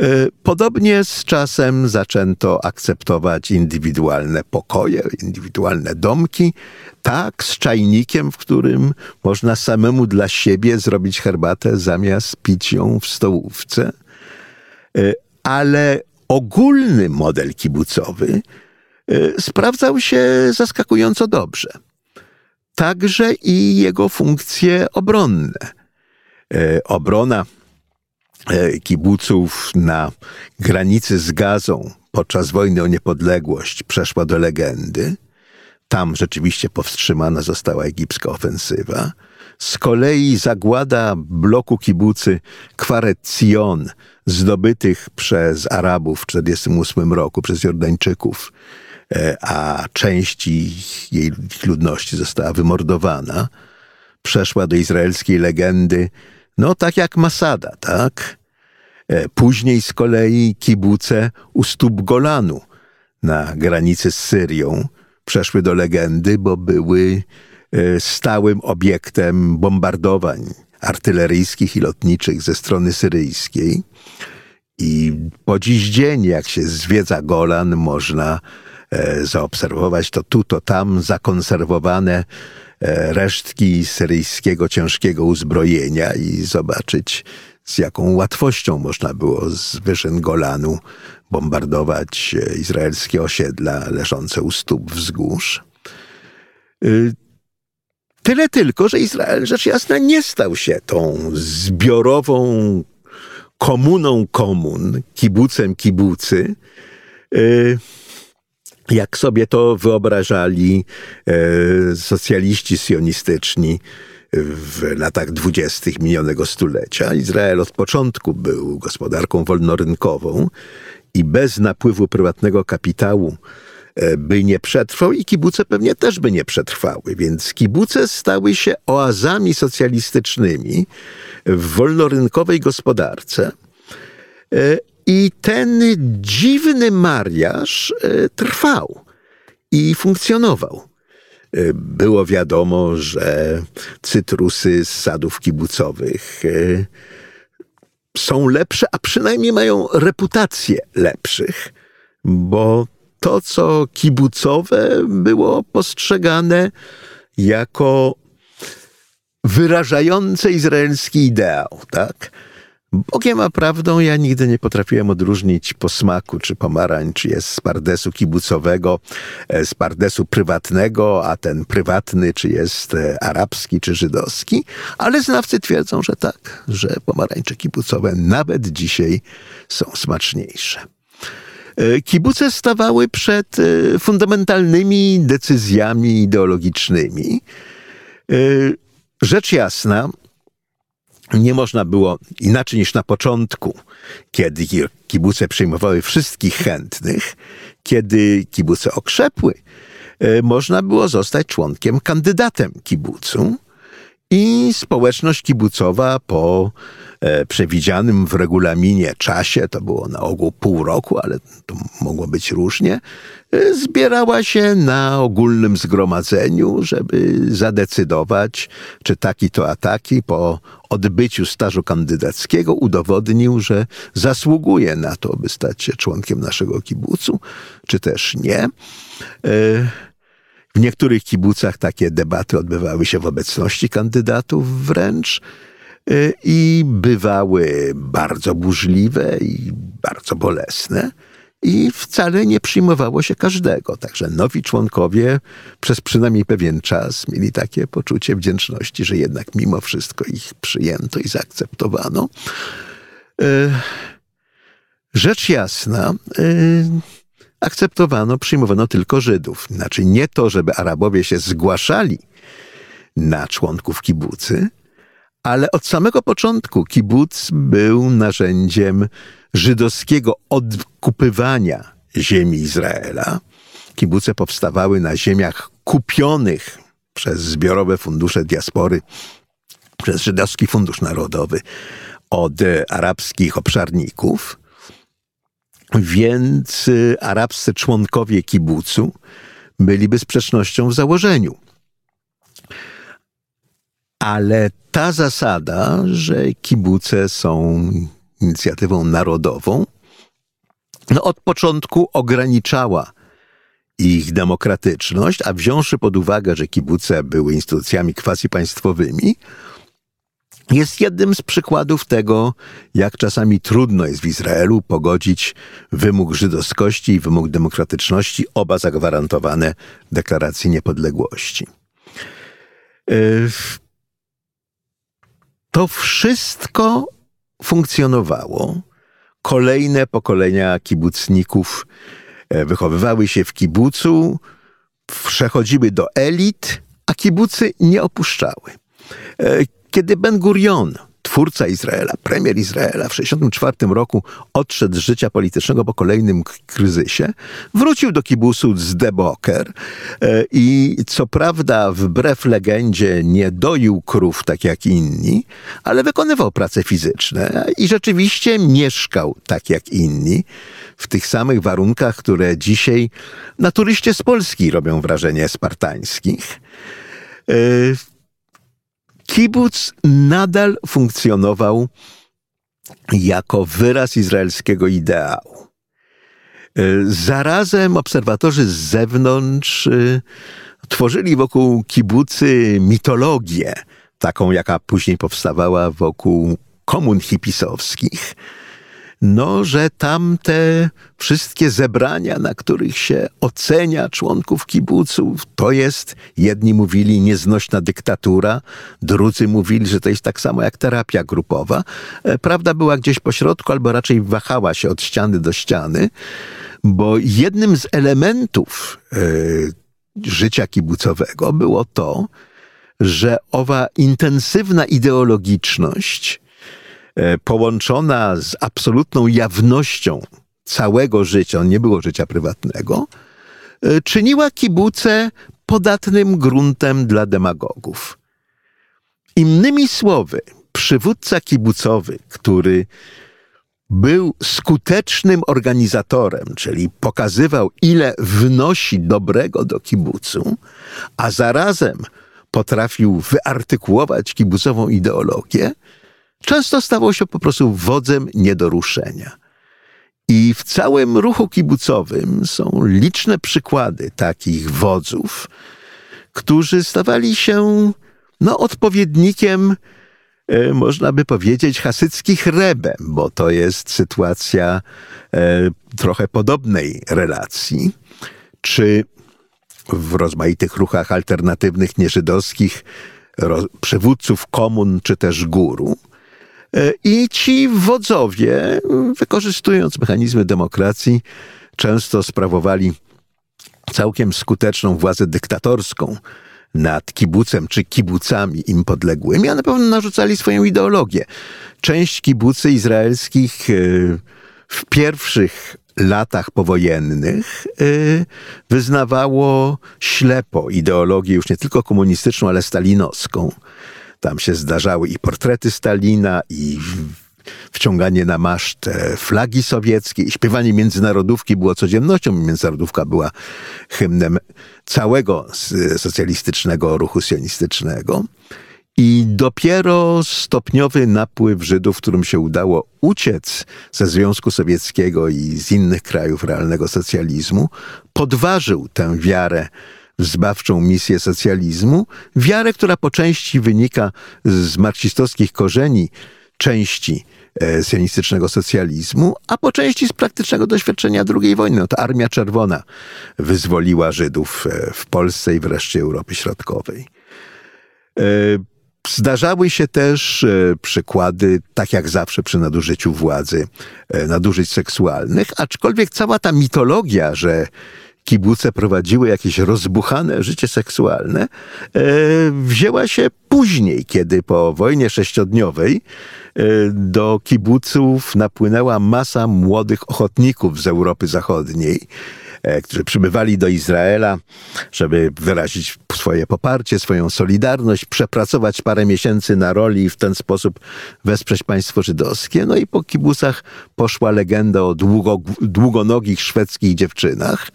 E, podobnie z czasem zaczęto akceptować indywidualne pokoje, indywidualne domki, tak z czajnikiem, w którym można samemu dla siebie zrobić herbatę zamiast pić ją w stołówce ale ogólny model kibucowy y, sprawdzał się zaskakująco dobrze. Także i jego funkcje obronne. Y, obrona y, kibuców na granicy z Gazą podczas wojny o niepodległość przeszła do legendy. Tam rzeczywiście powstrzymana została egipska ofensywa. Z kolei zagłada bloku kibucy Kwaret Zion, zdobytych przez Arabów w 1948 roku, przez Jordańczyków, e, a część jej ludności została wymordowana, przeszła do izraelskiej legendy, no tak jak Masada, tak? E, później z kolei kibuce u stóp Golanu na granicy z Syrią przeszły do legendy, bo były e, stałym obiektem bombardowań artyleryjskich i lotniczych ze strony syryjskiej. I po dziś dzień, jak się zwiedza Golan, można e, zaobserwować to tu, to tam zakonserwowane resztki syryjskiego ciężkiego uzbrojenia i zobaczyć z jaką łatwością można było z wyżyn Golanu bombardować e, izraelskie osiedla leżące u stóp wzgórz. Y, tyle tylko, że Izrael rzecz jasna nie stał się tą zbiorową komuną komun, kibucem kibucy, y, jak sobie to wyobrażali e, socjaliści sionistyczni w latach dwudziestych minionego stulecia. Izrael od początku był gospodarką wolnorynkową i bez napływu prywatnego kapitału by nie przetrwał i kibuce pewnie też by nie przetrwały. Więc kibuce stały się oazami socjalistycznymi w wolnorynkowej gospodarce. E, I ten dziwny mariaż e, trwał i funkcjonował. Było wiadomo, że cytrusy z sadów kibucowych są lepsze, a przynajmniej mają reputację lepszych, bo to, co kibucowe, było postrzegane jako wyrażające izraelski ideał, tak? Bogiem a prawdą ja nigdy nie potrafiłem odróżnić posmaku czy pomarańcz jest z pardesu kibucowego, e, z pardesu prywatnego, a ten prywatny czy jest e, arabski czy żydowski, ale znawcy twierdzą, że tak, że pomarańcze kibucowe nawet dzisiaj są smaczniejsze. E, kibuce stawały przed fundamentalnymi decyzjami ideologicznymi. Rzecz jasna, nie można było inaczej niż na początku, kiedy kibuce przyjmowały wszystkich chętnych, kiedy kibuce okrzepły, e, można było zostać członkiem, kandydatem kibucu i społeczność kibucowa po e, przewidzianym w regulaminie czasie, to było na ogół pół roku, ale to mogło być różnie, e, zbierała się na ogólnym zgromadzeniu, żeby zadecydować, czy taki to a taki po odbyciu stażu kandydackiego udowodnił, że zasługuje na to, by stać się członkiem naszego kibucu, czy też nie. W niektórych kibucach takie debaty odbywały się w obecności kandydatów wręcz y, i bywały bardzo burzliwe i bardzo bolesne i wcale nie przyjmowało się każdego. Także nowi członkowie przez przynajmniej pewien czas mieli takie poczucie wdzięczności, że jednak mimo wszystko ich przyjęto i zaakceptowano. Y, rzecz jasna, y, akceptowano, przyjmowano tylko Żydów. Znaczy nie to, żeby Arabowie się zgłaszali na członków kibucy, ale od samego początku kibuc był narzędziem żydowskiego odkupywania ziemi Izraela. Kibuce powstawały na ziemiach kupionych przez zbiorowe fundusze diaspory, przez Żydowski Fundusz Narodowy od arabskich obszarników. Więc arabscy członkowie kibucu byliby sprzecznością w założeniu. Ale ta zasada, że kibuce są inicjatywą narodową, no od początku ograniczała ich demokratyczność, a wziąwszy pod uwagę, że kibuce były instytucjami quasi państwowymi, jest jednym z przykładów tego, jak czasami trudno jest w Izraelu pogodzić wymóg żydowskości i wymóg demokratyczności, oba zagwarantowane w deklaracji niepodległości. E, to wszystko funkcjonowało. Kolejne pokolenia kibucników e, wychowywały się w kibucu, przechodziły do elit, a kibucy nie opuszczały. E, kiedy Ben Gurion twórca Izraela, premier Izraela w 1964 roku odszedł z życia politycznego po kolejnym kryzysie, wrócił do kibusu z Deboker e, i co prawda wbrew legendzie nie doił krów tak jak inni, ale wykonywał prace fizyczne i rzeczywiście mieszkał tak jak inni w tych samych warunkach, które dzisiaj na turyście z Polski robią wrażenie spartańskich. Kibuc nadal funkcjonował jako wyraz izraelskiego ideału. E, zarazem obserwatorzy z zewnątrz e, tworzyli wokół kibucy mitologię, taką jaka później powstawała wokół komun hipisowskich no, że tam te wszystkie zebrania, na których się ocenia członków kibuców, to jest, jedni mówili nieznośna dyktatura, drudzy mówili, że to jest tak samo jak terapia grupowa. E, prawda była gdzieś po środku, albo raczej wahała się od ściany do ściany, bo jednym z elementów yy, życia kibucowego było to, że owa intensywna ideologiczność, połączona z absolutną jawnością całego życia, nie było życia prywatnego, e, czyniła kibuce podatnym gruntem dla demagogów. Innymi słowy, przywódca kibucowy, który był skutecznym organizatorem, czyli pokazywał, ile wnosi dobrego do kibucu, a zarazem potrafił wyartykułować kibucową ideologię, często stawał się po prostu wodzem nie. I w całym ruchu kibucowym są liczne przykłady takich wodzów, którzy stawali się no, odpowiednikiem, e, można by powiedzieć, hasyckich rebem, bo to jest sytuacja e, trochę podobnej relacji. Czy w rozmaitych ruchach alternatywnych, nieżydowskich, przywódców komun czy też guru, I ci wodzowie, wykorzystując mechanizmy demokracji, często sprawowali całkiem skuteczną władzę dyktatorską nad kibucem czy kibucami im podległymi, a na pewno narzucali swoją ideologię. Część kibucy izraelskich e, w pierwszych latach powojennych e, wyznawało ślepo ideologię już nie tylko komunistyczną, ale stalinowską. Tam się zdarzały i portrety Stalina, i wciąganie na maszt flagi sowieckiej. Śpiewanie międzynarodówki było codziennością. Międzynarodówka była hymnem całego socjalistycznego ruchu sionistycznego. I dopiero stopniowy napływ Żydów, którym się udało uciec ze Związku Sowieckiego i z innych krajów realnego socjalizmu, podważył tę wiarę zbawczą misję socjalizmu, wiarę, która po części wynika z marksistowskich korzeni części e, sionistycznego socjalizmu, a po części z praktycznego doświadczenia II wojny. No to Armia Czerwona wyzwoliła Żydów e, w Polsce i wreszcie Europy Środkowej. E, zdarzały się też przykłady, tak jak zawsze przy nadużyciu władzy, nadużyć seksualnych, aczkolwiek cała ta mitologia, że kibuce prowadziły jakieś rozbuchane życie seksualne, e, wzięła się później, kiedy po wojnie sześciodniowej e, do kibuców napłynęła masa młodych ochotników z Europy Zachodniej, e, którzy przybywali do Izraela, żeby wyrazić swoje poparcie, swoją solidarność, przepracować parę miesięcy na roli i w ten sposób wesprzeć państwo żydowskie. No i po kibusach poszła legenda o długo, długonogich szwedzkich dziewczynach,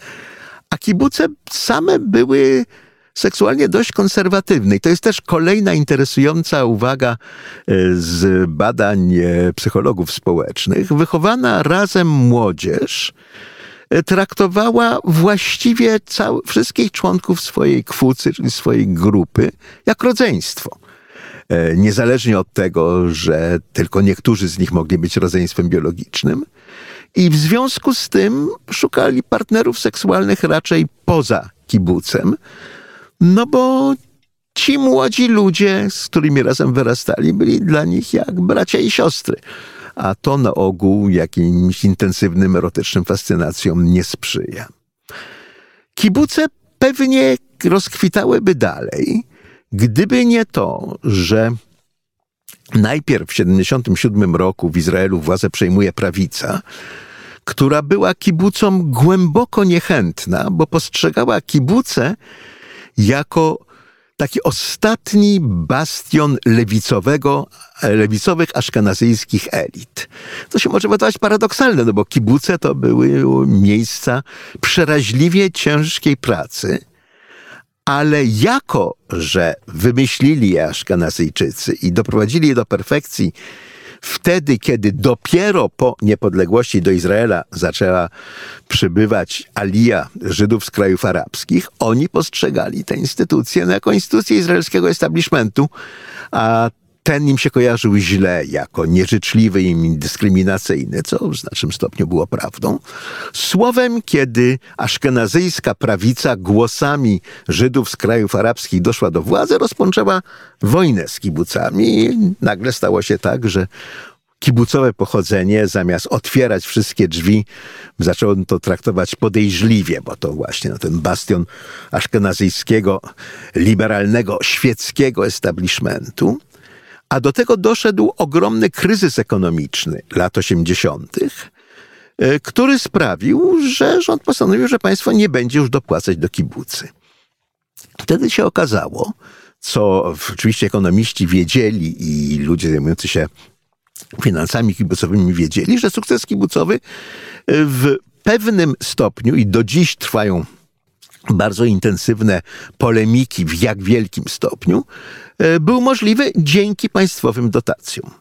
a kibuce same były seksualnie dość konserwatywne. I to jest też kolejna interesująca uwaga e, z badań e, psychologów społecznych. Wychowana razem młodzież e, traktowała właściwie wszystkich członków swojej kwucy, czyli swojej grupy, jak rodzeństwo. Niezależnie od tego, że tylko niektórzy z nich mogli być rodzeństwem biologicznym, i w związku z tym szukali partnerów seksualnych raczej poza kibucem, no bo ci młodzi ludzie, z którymi razem wyrastali, byli dla nich jak bracia i siostry. A to na ogół jakimś intensywnym erotycznym fascynacjom nie sprzyja. Kibuce pewnie rozkwitałyby dalej, gdyby nie to, że najpierw w 1977 roku w Izraelu władzę przejmuje prawica, która była kibucom głęboko niechętna, bo postrzegała kibuce jako taki ostatni bastion lewicowego, lewicowych aszkenazyjskich elit. To się może wydawać paradoksalne, no bo kibuce to były miejsca przeraźliwie ciężkiej pracy, ale jako, że wymyślili je Aszkenazyjczycy i doprowadzili je do perfekcji wtedy, kiedy dopiero po niepodległości do Izraela zaczęła przybywać alija Żydów z krajów arabskich, oni postrzegali tę instytucję no, jako instytucję izraelskiego establishmentu, a ten im się kojarzył źle, jako nieżyczliwy i dyskryminacyjny, co w znacznym stopniu było prawdą. Słowem, kiedy aszkenazyjska prawica głosami Żydów z krajów arabskich doszła do władzy, rozpoczęła wojnę z kibucami i nagle stało się tak, że kibucowe pochodzenie, zamiast otwierać wszystkie drzwi, zaczęło to traktować podejrzliwie, bo to właśnie no, ten bastion aszkenazyjskiego, liberalnego, świeckiego establishmentu. A do tego doszedł ogromny kryzys ekonomiczny lat 80., e, który sprawił, że rząd postanowił, że państwo nie będzie już dopłacać do kibucy. Wtedy się okazało, co oczywiście ekonomiści wiedzieli i ludzie zajmujący się finansami kibucowymi wiedzieli, że sukces kibucowy w pewnym stopniu i do dziś trwają bardzo intensywne polemiki, w jak wielkim stopniu, e, był możliwy dzięki państwowym dotacjom.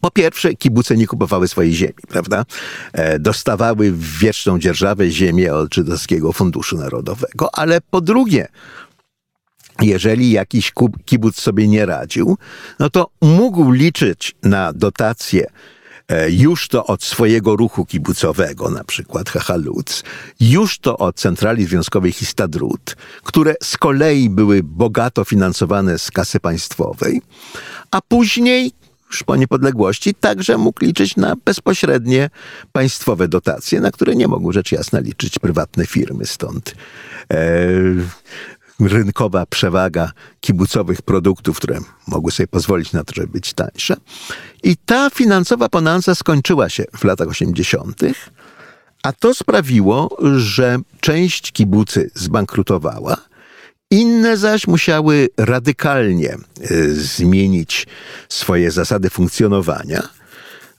Po pierwsze, kibuce nie kupowały swojej ziemi, prawda? E, dostawały w wieczną dzierżawę ziemię od Żydowskiego Funduszu Narodowego, ale po drugie, jeżeli jakiś kibuc sobie nie radził, no to mógł liczyć na dotacje już to od swojego ruchu kibucowego, na przykład Hachaluc, już to od centrali związkowej Histadrut, które z kolei były bogato finansowane z kasy państwowej, a później już po niepodległości także mógł liczyć na bezpośrednie państwowe dotacje, na które nie mogły rzecz jasna liczyć prywatne firmy. Stąd e, rynkowa przewaga kibucowych produktów, które mogły sobie pozwolić na to, żeby być tańsze. I ta finansowa bonanza skończyła się w latach 80., a to sprawiło, że część kibucy zbankrutowała, inne zaś musiały radykalnie y, zmienić swoje zasady funkcjonowania,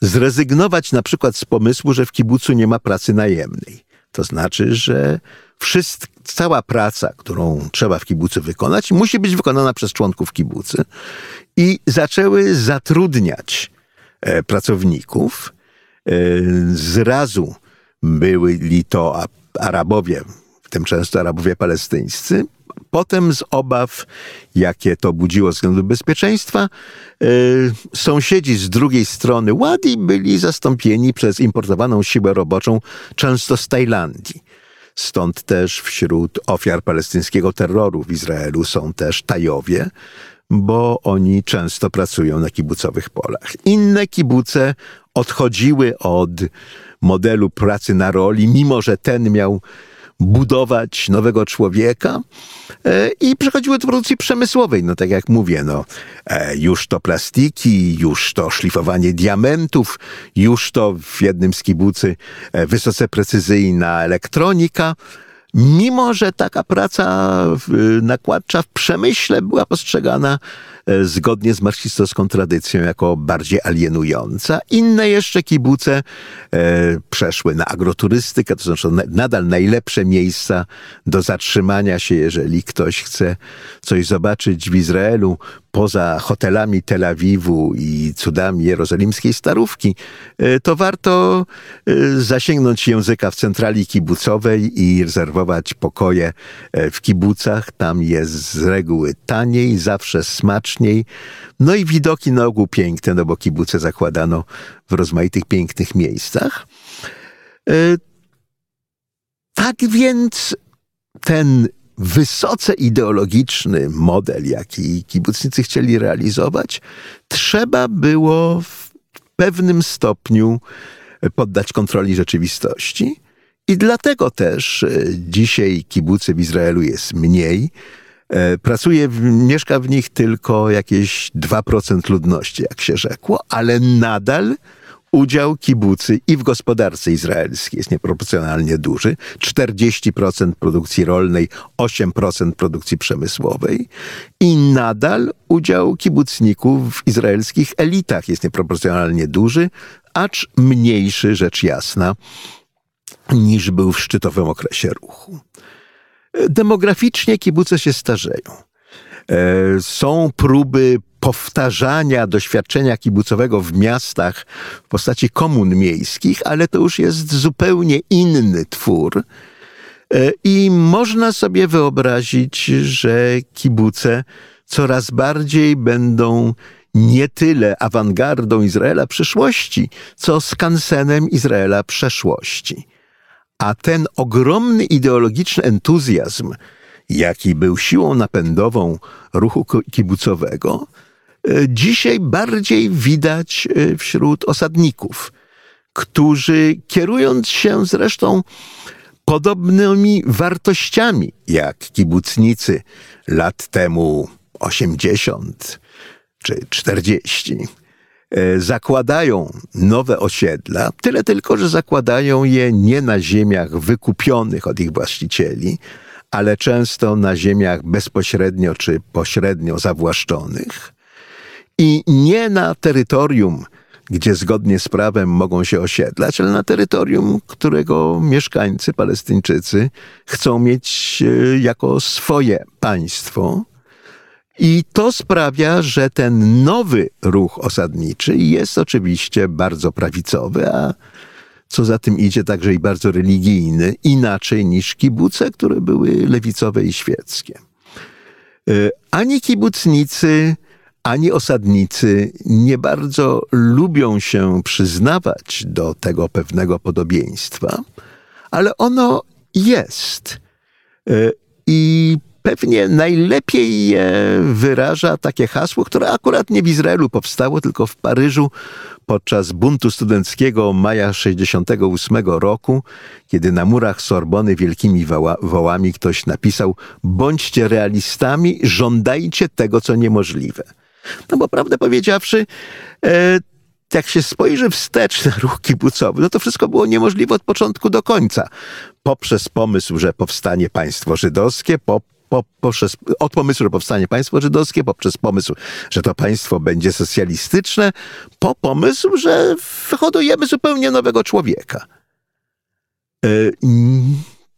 zrezygnować na przykład z pomysłu, że w kibucu nie ma pracy najemnej. To znaczy, że wszystko, cała praca, którą trzeba w kibucy wykonać, musi być wykonana przez członków kibucy. I zaczęły zatrudniać e, pracowników. E, zrazu byli to Arabowie, w tym często Arabowie palestyńscy. Potem z obaw, jakie to budziło względu bezpieczeństwa, e, sąsiedzi z drugiej strony Ładi byli zastąpieni przez importowaną siłę roboczą, często z Tajlandii. Stąd też wśród ofiar palestyńskiego terroru w Izraelu są też Tajowie, bo oni często pracują na kibucowych polach. Inne kibuce odchodziły od modelu pracy na roli, mimo że ten miał budować nowego człowieka e, i przechodziły do produkcji przemysłowej. No tak jak mówię, no, e, już to plastiki, już to szlifowanie diamentów, już to w jednym z kibucy e, wysoce precyzyjna elektronika mimo że taka praca nakładcza w przemyśle była postrzegana zgodnie z marksistowską tradycją jako bardziej alienująca. Inne jeszcze kibuce e, przeszły na agroturystykę, to znaczy nadal najlepsze miejsca do zatrzymania się, jeżeli ktoś chce coś zobaczyć w Izraelu, poza hotelami Tel Awiwu i cudami jerozolimskiej starówki, e, to warto e, zasięgnąć języka w centrali kibucowej i rezerwować pokoje e, w kibucach. Tam jest z reguły taniej, zawsze smaczniej. No i widoki na ogół piękne, no bo kibuce zakładano w rozmaitych pięknych miejscach. Tak więc ten wysoce ideologiczny model, jaki kibucnicy chcieli realizować, trzeba było w pewnym stopniu poddać kontroli rzeczywistości I dlatego też e, dzisiaj kibucy w Izraelu jest mniej. E, pracuje, mieszka w nich tylko jakieś 2% ludności, jak się rzekło, ale nadal udział kibucy i w gospodarce izraelskiej jest nieproporcjonalnie duży. 40% produkcji rolnej, 8% produkcji przemysłowej i nadal udział kibucników w izraelskich elitach jest nieproporcjonalnie duży, acz mniejszy, rzecz jasna, niż był w szczytowym okresie ruchu. Demograficznie kibuce się starzeją. E, są próby powtarzania doświadczenia kibucowego w miastach w postaci komun miejskich, ale to już jest zupełnie inny twór. E, I można sobie wyobrazić, że kibuce coraz bardziej będą nie tyle awangardą Izraela przyszłości, co skansenem Izraela przeszłości. A ten ogromny ideologiczny entuzjazm, jaki był siłą napędową ruchu kibucowego, e, dzisiaj bardziej widać e, wśród osadników, którzy kierując się zresztą podobnymi wartościami jak kibucnicy lat temu 80 czy 40, E, zakładają nowe osiedla, tyle tylko, że zakładają je nie na ziemiach wykupionych od ich właścicieli, ale często na ziemiach bezpośrednio czy pośrednio zawłaszczonych i nie na terytorium, gdzie zgodnie z prawem mogą się osiedlać, ale na terytorium, którego mieszkańcy, Palestyńczycy, chcą mieć e, jako swoje państwo i to sprawia, że ten nowy ruch osadniczy jest oczywiście bardzo prawicowy, a co za tym idzie także i bardzo religijny, inaczej niż kibuce, które były lewicowe i świeckie. E, ani kibucnicy, ani osadnicy nie bardzo lubią się przyznawać do tego pewnego podobieństwa, ale ono jest. E, I pewnie najlepiej wyraża takie hasło, które akurat nie w Izraelu powstało, tylko w Paryżu podczas buntu studenckiego maja 68 roku, kiedy na murach Sorbony wielkimi woła, wołami ktoś napisał bądźcie realistami, żądajcie tego, co niemożliwe. No bo prawdę powiedziawszy, e, jak się spojrzy wstecz na ruch kibucowy, no to wszystko było niemożliwe od początku do końca. Poprzez pomysł, że powstanie państwo żydowskie, po po, poprzez, od pomysłu, że powstanie państwo żydowskie, poprzez pomysł, że to państwo będzie socjalistyczne, po pomysł, że wyhodujemy zupełnie nowego człowieka. E,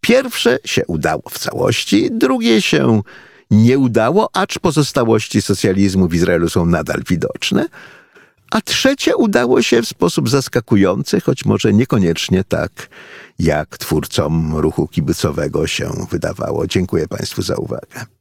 pierwsze się udało w całości, drugie się nie udało, acz pozostałości socjalizmu w Izraelu są nadal widoczne. A trzecie udało się w sposób zaskakujący, choć może niekoniecznie tak, jak twórcom ruchu kibicowego się wydawało. Dziękuję Państwu za uwagę.